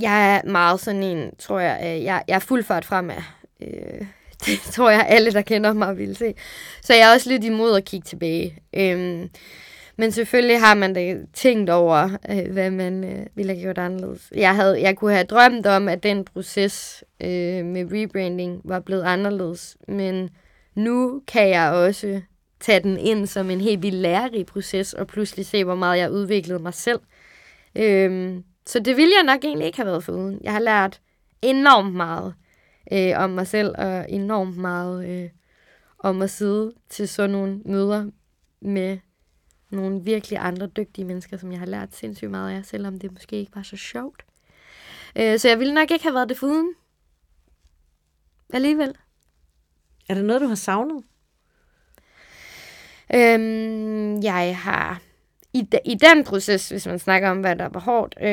Jeg er meget sådan en, tror jeg, jeg, jeg er fuld fart fremad. Øh, [LAUGHS] det tror jeg, alle, der kender mig, vil se. Så jeg er også lidt imod at kigge tilbage. Øh, men selvfølgelig har man da tænkt over, øh, hvad man øh, ville have gjort anderledes. Jeg, havde, jeg kunne have drømt om, at den proces øh, med rebranding var blevet anderledes. Men nu kan jeg også tage den ind som en helt vildt lærerig proces, og pludselig se, hvor meget jeg udviklede mig selv. Øh, så det ville jeg nok egentlig ikke have været foruden. Jeg har lært enormt meget øh, om mig selv, og enormt meget øh, om at sidde til sådan nogle møder med nogle virkelig andre dygtige mennesker, som jeg har lært sindssygt meget af, selvom det måske ikke var så sjovt. Øh, så jeg ville nok ikke have været det foruden. Alligevel. Er der noget, du har savnet? Øhm, jeg har i, de, i den proces, hvis man snakker om, hvad der var hårdt, øh,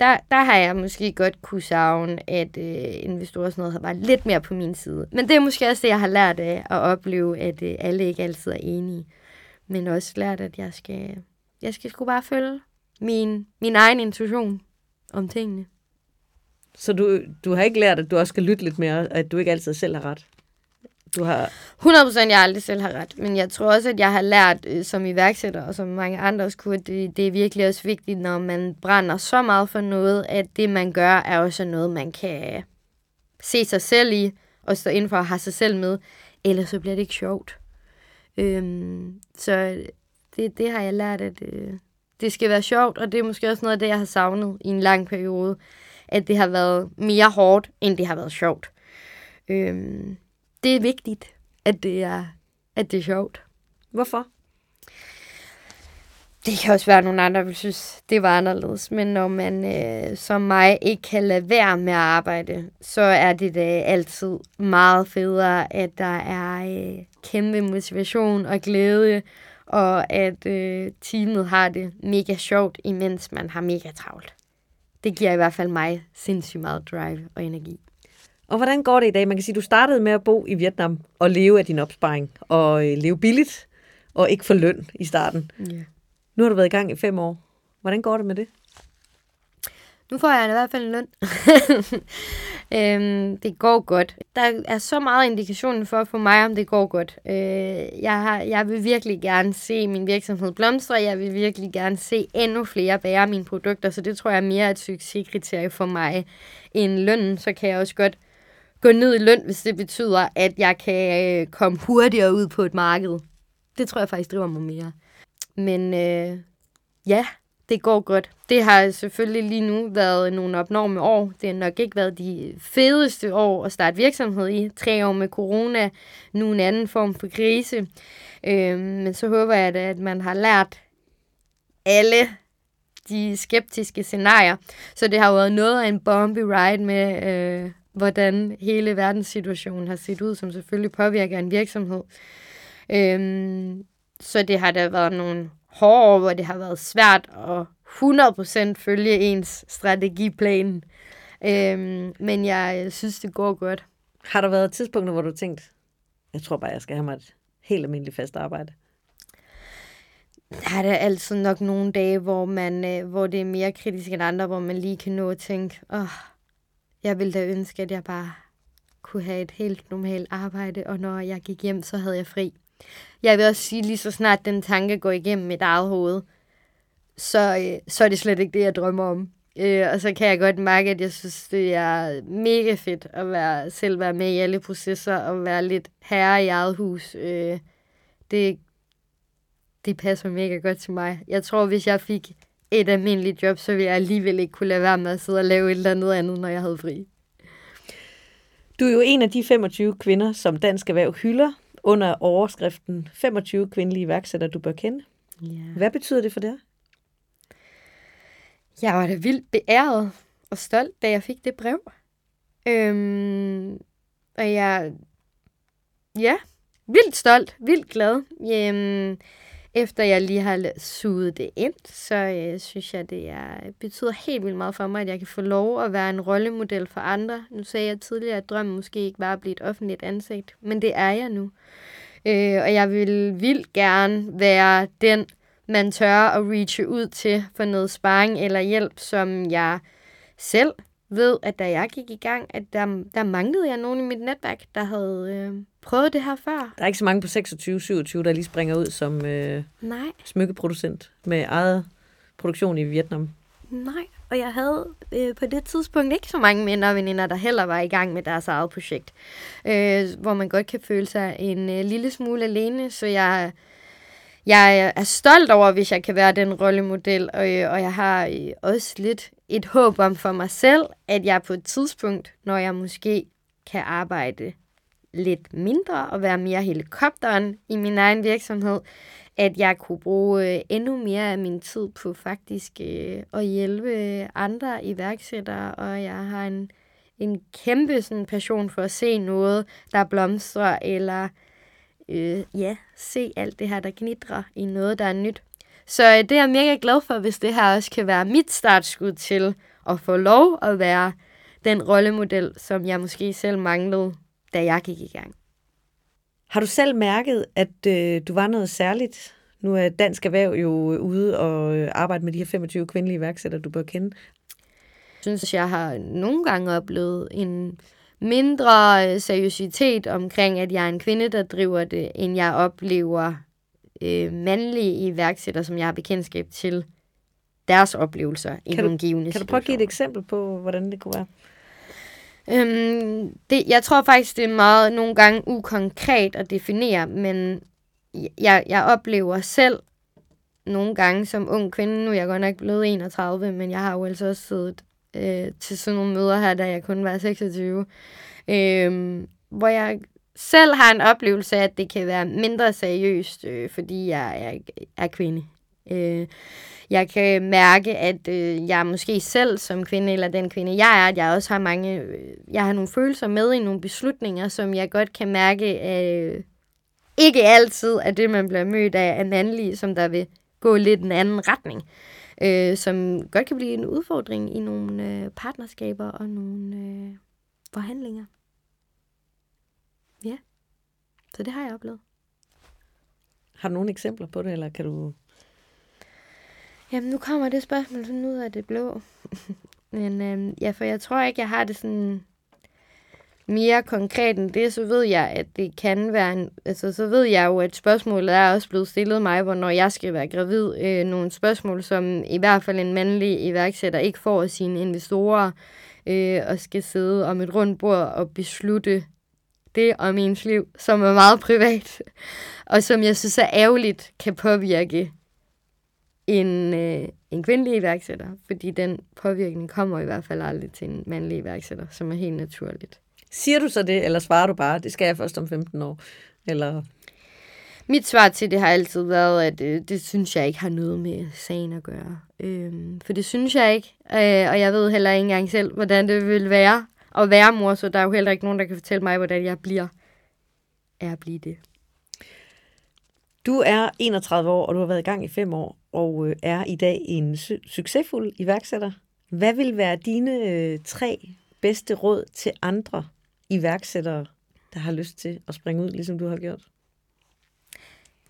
der, der har jeg måske godt kunne savne, at øh, investorer sådan noget var lidt mere på min side. Men det er måske også det, jeg har lært af at opleve, at øh, alle ikke altid er enige men også lært, at jeg skal, jeg skal sgu bare følge min, min egen intuition om tingene. Så du, du har ikke lært, at du også skal lytte lidt mere, at du ikke altid selv har ret? du har... 100 procent, jeg aldrig selv har ret. Men jeg tror også, at jeg har lært øh, som iværksætter, og som mange andre også kunne, at det, det er virkelig også vigtigt, når man brænder så meget for noget, at det, man gør, er også noget, man kan se sig selv i, og stå inden for at have sig selv med. Ellers så bliver det ikke sjovt. Øhm, så det, det har jeg lært, at øh, det skal være sjovt, og det er måske også noget af det, jeg har savnet i en lang periode. At det har været mere hårdt, end det har været sjovt. Øhm, det er vigtigt, at det er, at det er sjovt. Hvorfor? Det kan også være, at nogle andre vil synes, det var anderledes. Men når man øh, som mig ikke kan lade være med at arbejde, så er det da altid meget federe, at der er øh, kæmpe motivation og glæde, og at øh, teamet har det mega sjovt, imens man har mega travlt. Det giver i hvert fald mig sindssygt meget drive og energi. Og hvordan går det i dag? Man kan sige, at du startede med at bo i Vietnam og leve af din opsparing, og øh, leve billigt, og ikke få løn i starten. Yeah. Nu har du været i gang i fem år. Hvordan går det med det? Nu får jeg i hvert fald en løn. [LAUGHS] øhm, det går godt. Der er så meget indikation for for mig, om det går godt. Øh, jeg, har, jeg vil virkelig gerne se min virksomhed blomstre. Jeg vil virkelig gerne se endnu flere bære mine produkter, så det tror jeg er mere et succeskriterie for mig end lønnen. Så kan jeg også godt gå ned i løn, hvis det betyder, at jeg kan øh, komme hurtigere ud på et marked. Det tror jeg faktisk driver mig mere. Men øh, ja, det går godt. Det har selvfølgelig lige nu været nogle opnorme år. Det har nok ikke været de fedeste år at starte virksomhed i. Tre år med corona, nu en anden form for krise. Øh, men så håber jeg at man har lært alle de skeptiske scenarier. Så det har været noget af en bumpy ride med, øh, hvordan hele verdenssituationen har set ud, som selvfølgelig påvirker en virksomhed. Øh, så det har da været nogle hårde år, hvor det har været svært at 100% følge ens strategiplan. Øhm, men jeg synes, det går godt. Har der været tidspunkter, hvor du har tænkt, jeg tror bare, jeg skal have mig et helt almindeligt fast arbejde? Der er der altid nok nogle dage, hvor, man, øh, hvor det er mere kritisk end andre, hvor man lige kan nå at tænke, åh, oh, jeg ville da ønske, at jeg bare kunne have et helt normalt arbejde, og når jeg gik hjem, så havde jeg fri. Jeg vil også sige, lige så snart den tanke går igennem mit eget hoved, så, øh, så er det slet ikke det, jeg drømmer om. Øh, og så kan jeg godt mærke, at jeg synes, det er mega fedt at være, selv være med i alle processer og være lidt herre i eget hus. Øh, det, det passer mega godt til mig. Jeg tror, hvis jeg fik et almindeligt job, så ville jeg alligevel ikke kunne lade være med at sidde og lave et eller andet andet, når jeg havde fri. Du er jo en af de 25 kvinder, som Dansk Erhverv hylder under overskriften 25 kvindelige iværksættere, du bør kende. Ja. Hvad betyder det for dig? Jeg var da vildt beæret og stolt, da jeg fik det brev. Øhm, og jeg, ja, vildt stolt, vildt glad. Øhm, efter jeg lige har suget det ind, så øh, synes jeg, det er, betyder helt vildt meget for mig, at jeg kan få lov at være en rollemodel for andre. Nu sagde jeg tidligere, at drømmen måske ikke var at blive et offentligt ansigt, men det er jeg nu. Øh, og jeg vil vildt gerne være den, man tør at reache ud til for noget sparring eller hjælp, som jeg selv ved, at da jeg gik i gang, at der, der manglede jeg nogen i mit netværk, der havde øh, prøvet det her før. Der er ikke så mange på 26-27, der lige springer ud som øh, Nej. smykkeproducent med eget produktion i Vietnam. Nej, og jeg havde øh, på det tidspunkt ikke så mange mænd og veninder, der heller var i gang med deres eget projekt. Øh, hvor man godt kan føle sig en øh, lille smule alene, så jeg jeg er stolt over, hvis jeg kan være den rollemodel, og, og jeg har øh, også lidt et håb om for mig selv, at jeg på et tidspunkt, når jeg måske kan arbejde lidt mindre og være mere helikopteren i min egen virksomhed, at jeg kunne bruge øh, endnu mere af min tid på faktisk øh, at hjælpe andre iværksættere, og jeg har en, en kæmpe sådan, passion for at se noget, der blomstrer, eller øh, ja, se alt det her, der knitrer i noget, der er nyt. Så øh, det er jeg mega glad for, hvis det her også kan være mit startskud til at få lov at være den rollemodel, som jeg måske selv manglede, da jeg gik i gang. Har du selv mærket, at øh, du var noget særligt? Nu er Dansk Erhverv jo ude og øh, arbejde med de her 25 kvindelige iværksættere, du bør kende. Jeg synes, jeg har nogle gange oplevet en mindre øh, seriøsitet omkring, at jeg er en kvinde, der driver det, end jeg oplever øh, mandlige iværksættere, som jeg har bekendtskab til, deres oplevelser i Kan nogle givende Kan du prøve at give et eksempel på, hvordan det kunne være? Øhm, det, jeg tror faktisk, det er meget nogle gange ukonkret at definere, men jeg, jeg oplever selv nogle gange som ung kvinde, nu er jeg godt nok blevet 31, men jeg har jo altså også siddet øh, til sådan nogle møder her, da jeg kun var 26, øh, hvor jeg selv har en oplevelse af, at det kan være mindre seriøst, øh, fordi jeg er, er kvinde. Øh, jeg kan mærke, at øh, jeg måske selv som kvinde, eller den kvinde, jeg er, at jeg også har mange, øh, jeg har nogle følelser med i nogle beslutninger, som jeg godt kan mærke, øh, ikke altid er det, man bliver mødt af, af mandlige, som der vil gå lidt en anden retning. Øh, som godt kan blive en udfordring i nogle øh, partnerskaber og nogle øh, forhandlinger. Ja, så det har jeg oplevet. Har du nogle eksempler på det, eller kan du... Jamen, nu kommer det spørgsmål sådan ud af det blå. [LAUGHS] Men øhm, ja, for jeg tror ikke, jeg har det sådan mere konkret end det, så ved jeg, at det kan være en, altså så ved jeg jo, at spørgsmålet er også blevet stillet mig, hvornår jeg skal være gravid. Øh, nogle spørgsmål, som i hvert fald en mandlig iværksætter ikke får af sine investorer, øh, og skal sidde om et rundt bord og beslutte det om ens liv, som er meget privat, [LAUGHS] og som jeg synes er ærgerligt kan påvirke en, øh, en kvindelig iværksætter, fordi den påvirkning kommer i hvert fald aldrig til en mandlig iværksætter, som er helt naturligt. Siger du så det, eller svarer du bare, det skal jeg først om 15 år? Eller Mit svar til det har altid været, at øh, det synes jeg ikke har noget med sagen at gøre. Øhm, for det synes jeg ikke, øh, og jeg ved heller ikke engang selv, hvordan det vil være at være mor, så der er jo heller ikke nogen, der kan fortælle mig, hvordan jeg bliver af at blive det. du er 31 år, og du har været i gang i fem år, og øh, er i dag en su- succesfuld iværksætter. Hvad vil være dine øh, tre bedste råd til andre iværksættere, der har lyst til at springe ud, ligesom du har gjort?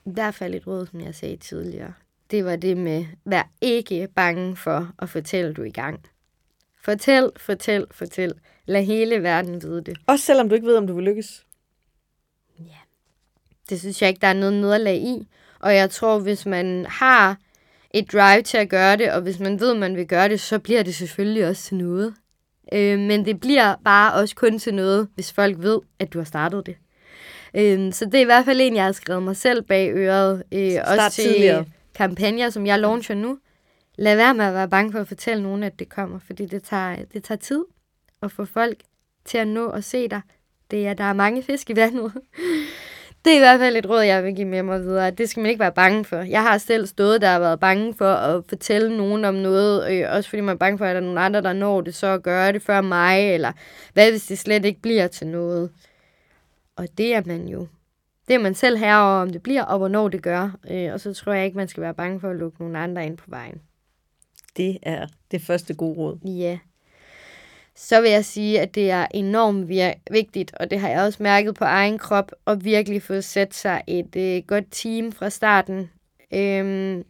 I hvert fald et råd, som jeg sagde tidligere. Det var det med, vær ikke bange for at fortælle, du er i gang. Fortæl, fortæl, fortæl. Lad hele verden vide det. Også selvom du ikke ved, om du vil lykkes. Det synes jeg ikke, der er noget nederlag i. Og jeg tror, hvis man har et drive til at gøre det, og hvis man ved, at man vil gøre det, så bliver det selvfølgelig også til noget. Øh, men det bliver bare også kun til noget, hvis folk ved, at du har startet det. Øh, så det er i hvert fald en, jeg har skrevet mig selv bag øret. Øh, Start også til tidligere. kampagner, som jeg launcher nu. Lad være med at være bange for at fortælle nogen, at det kommer, fordi det tager, det tager tid at få folk til at nå at se dig. Det er, der er mange fisk i vandet. Det er i hvert fald et råd, jeg vil give med mig videre. Det skal man ikke være bange for. Jeg har selv stået der og været bange for at fortælle nogen om noget, øh, også fordi man er bange for, at der er nogen andre, der når det, så at gøre det før mig, eller hvad hvis det slet ikke bliver til noget. Og det er man jo. Det er man selv herover, om det bliver, og hvornår det gør. Øh, og så tror jeg ikke, man skal være bange for at lukke nogen andre ind på vejen. Det er det første gode råd. Ja. Så vil jeg sige, at det er enormt vir- vigtigt, og det har jeg også mærket på egen krop, at virkelig få sat sig et øh, godt team fra starten. Øhm,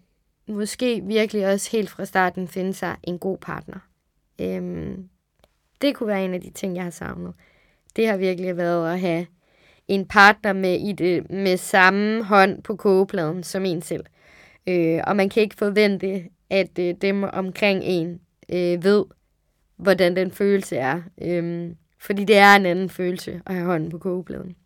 måske virkelig også helt fra starten finde sig en god partner. Øhm, det kunne være en af de ting, jeg har savnet. Det har virkelig været at have en partner med, i det, med samme hånd på kogepladen som en selv. Øh, og man kan ikke forvente, at øh, dem omkring en øh, ved, hvordan den følelse er. Øhm, fordi det er en anden følelse at have hånden på kogepladen.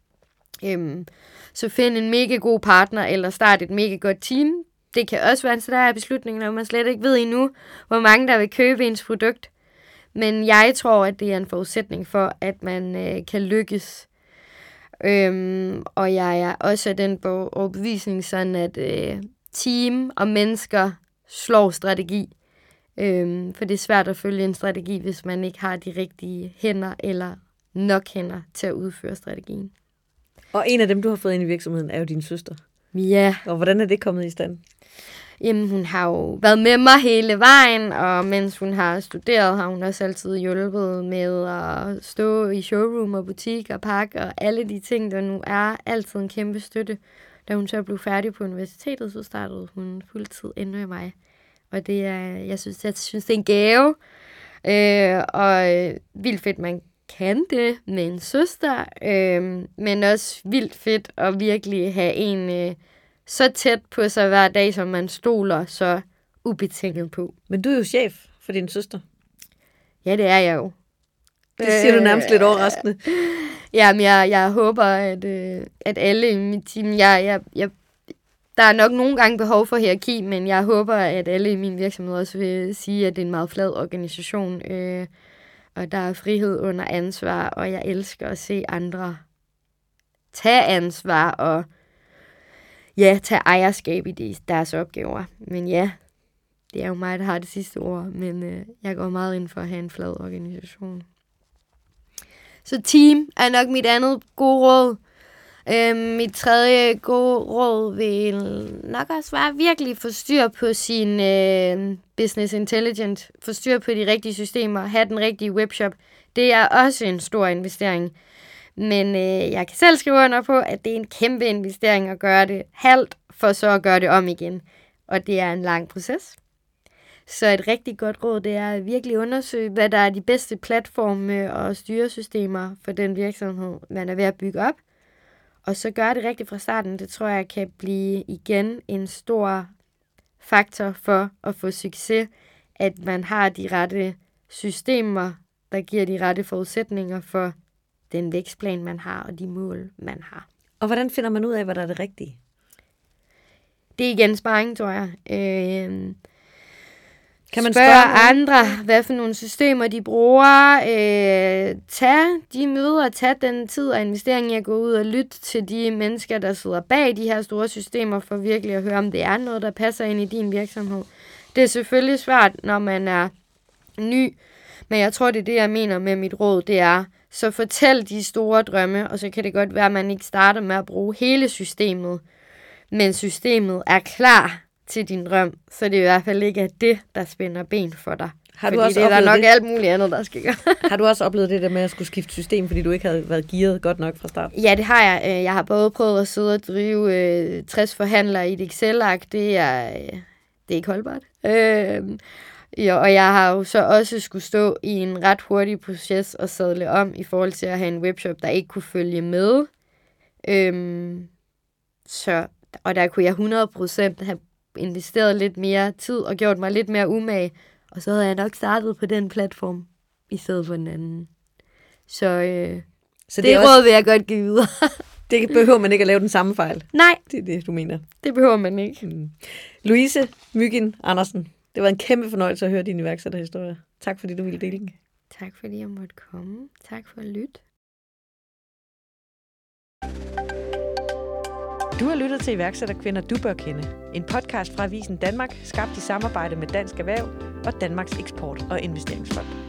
Øhm, så find en mega god partner, eller start et mega godt team. Det kan også være en er beslutning, når man slet ikke ved endnu, hvor mange der vil købe ens produkt. Men jeg tror, at det er en forudsætning for, at man øh, kan lykkes. Øhm, og jeg er også af den bog- overbevisning sådan, at øh, team og mennesker slår strategi. Øhm, for det er svært at følge en strategi, hvis man ikke har de rigtige hænder eller nok hænder til at udføre strategien. Og en af dem, du har fået ind i virksomheden, er jo din søster. Ja, Og hvordan er det kommet i stand? jamen hun har jo været med mig hele vejen, og mens hun har studeret, har hun også altid hjulpet med at stå i showroom og butik og pakke og alle de ting, der nu er altid en kæmpe støtte. Da hun så blev færdig på universitetet, så startede hun fuldtid inde med mig. Og det er, jeg synes, jeg synes det er en gave, øh, og øh, vildt fedt, man kan det med en søster, øh, men også vildt fedt at virkelig have en øh, så tæt på sig hver dag, som man stoler så ubetinget på. Men du er jo chef for din søster. Ja, det er jeg jo. Det siger du nærmest lidt overraskende. Jamen, jeg, jeg håber, at, øh, at alle i mit team... Jeg, jeg, jeg, der er nok nogle gange behov for hierarki, men jeg håber, at alle i min virksomhed også vil sige, at det er en meget flad organisation. Øh, og der er frihed under ansvar, og jeg elsker at se andre tage ansvar og ja, tage ejerskab i de, deres opgaver. Men ja, det er jo mig, der har det sidste ord, men øh, jeg går meget ind for at have en flad organisation. Så team er nok mit andet gode råd. Øhm, mit tredje gode råd vil nok også være virkelig få styr på sin øh, business intelligence, få styr på de rigtige systemer, have den rigtige webshop. Det er også en stor investering. Men øh, jeg kan selv skrive under på, at det er en kæmpe investering at gøre det halvt, for så at gøre det om igen. Og det er en lang proces. Så et rigtig godt råd, det er at virkelig undersøge, hvad der er de bedste platforme og styresystemer for den virksomhed, man er ved at bygge op. Og så gøre det rigtigt fra starten, det tror jeg kan blive igen en stor faktor for at få succes, at man har de rette systemer, der giver de rette forudsætninger for den vækstplan, man har, og de mål, man har. Og hvordan finder man ud af, hvad der er det rigtige? Det er igen sparring, tror jeg. Øh, kan man spørge spørge andre, hvad for nogle systemer de bruger. Øh, tag de møder, tag den tid og investering i at gå ud og lytte til de mennesker, der sidder bag de her store systemer, for virkelig at høre, om det er noget, der passer ind i din virksomhed. Det er selvfølgelig svært, når man er ny, men jeg tror, det er det, jeg mener med mit råd, det er, så fortæl de store drømme, og så kan det godt være, at man ikke starter med at bruge hele systemet, men systemet er klar til din drøm, så det er i hvert fald ikke det, der spænder ben for dig. Har du fordi også det er der nok det? alt muligt andet, der skal gøre. Har du også oplevet det der med at skulle skifte system, fordi du ikke havde været gearet godt nok fra start? Ja, det har jeg. Øh, Jeg har både prøvet at sidde og drive øh, 60 forhandlere i et Excel-ark. Det er, øh, det er ikke holdbart. Øh, ja, og jeg har jo så også skulle stå i en ret hurtig proces og sadle om i forhold til at have en webshop, der ikke kunne følge med. Øh, så, og der kunne jeg 100% have investeret lidt mere tid og gjort mig lidt mere umage. Og så havde jeg nok startet på den platform i stedet for den anden. Så, øh, Så det, det er råd vil jeg godt give videre. [LAUGHS] det behøver man ikke at lave den samme fejl. Nej, Det er det, du mener. det behøver man ikke. Mm. Louise Myggen Andersen, det var en kæmpe fornøjelse at høre din iværksætterhistorie. Tak fordi du ville dele den. Tak fordi jeg måtte komme. Tak for at lytte. Du har lyttet til iværksætterkvinder, du bør kende. En podcast fra Avisen Danmark, skabt i samarbejde med Dansk Erhverv og Danmarks Eksport- og Investeringsfond.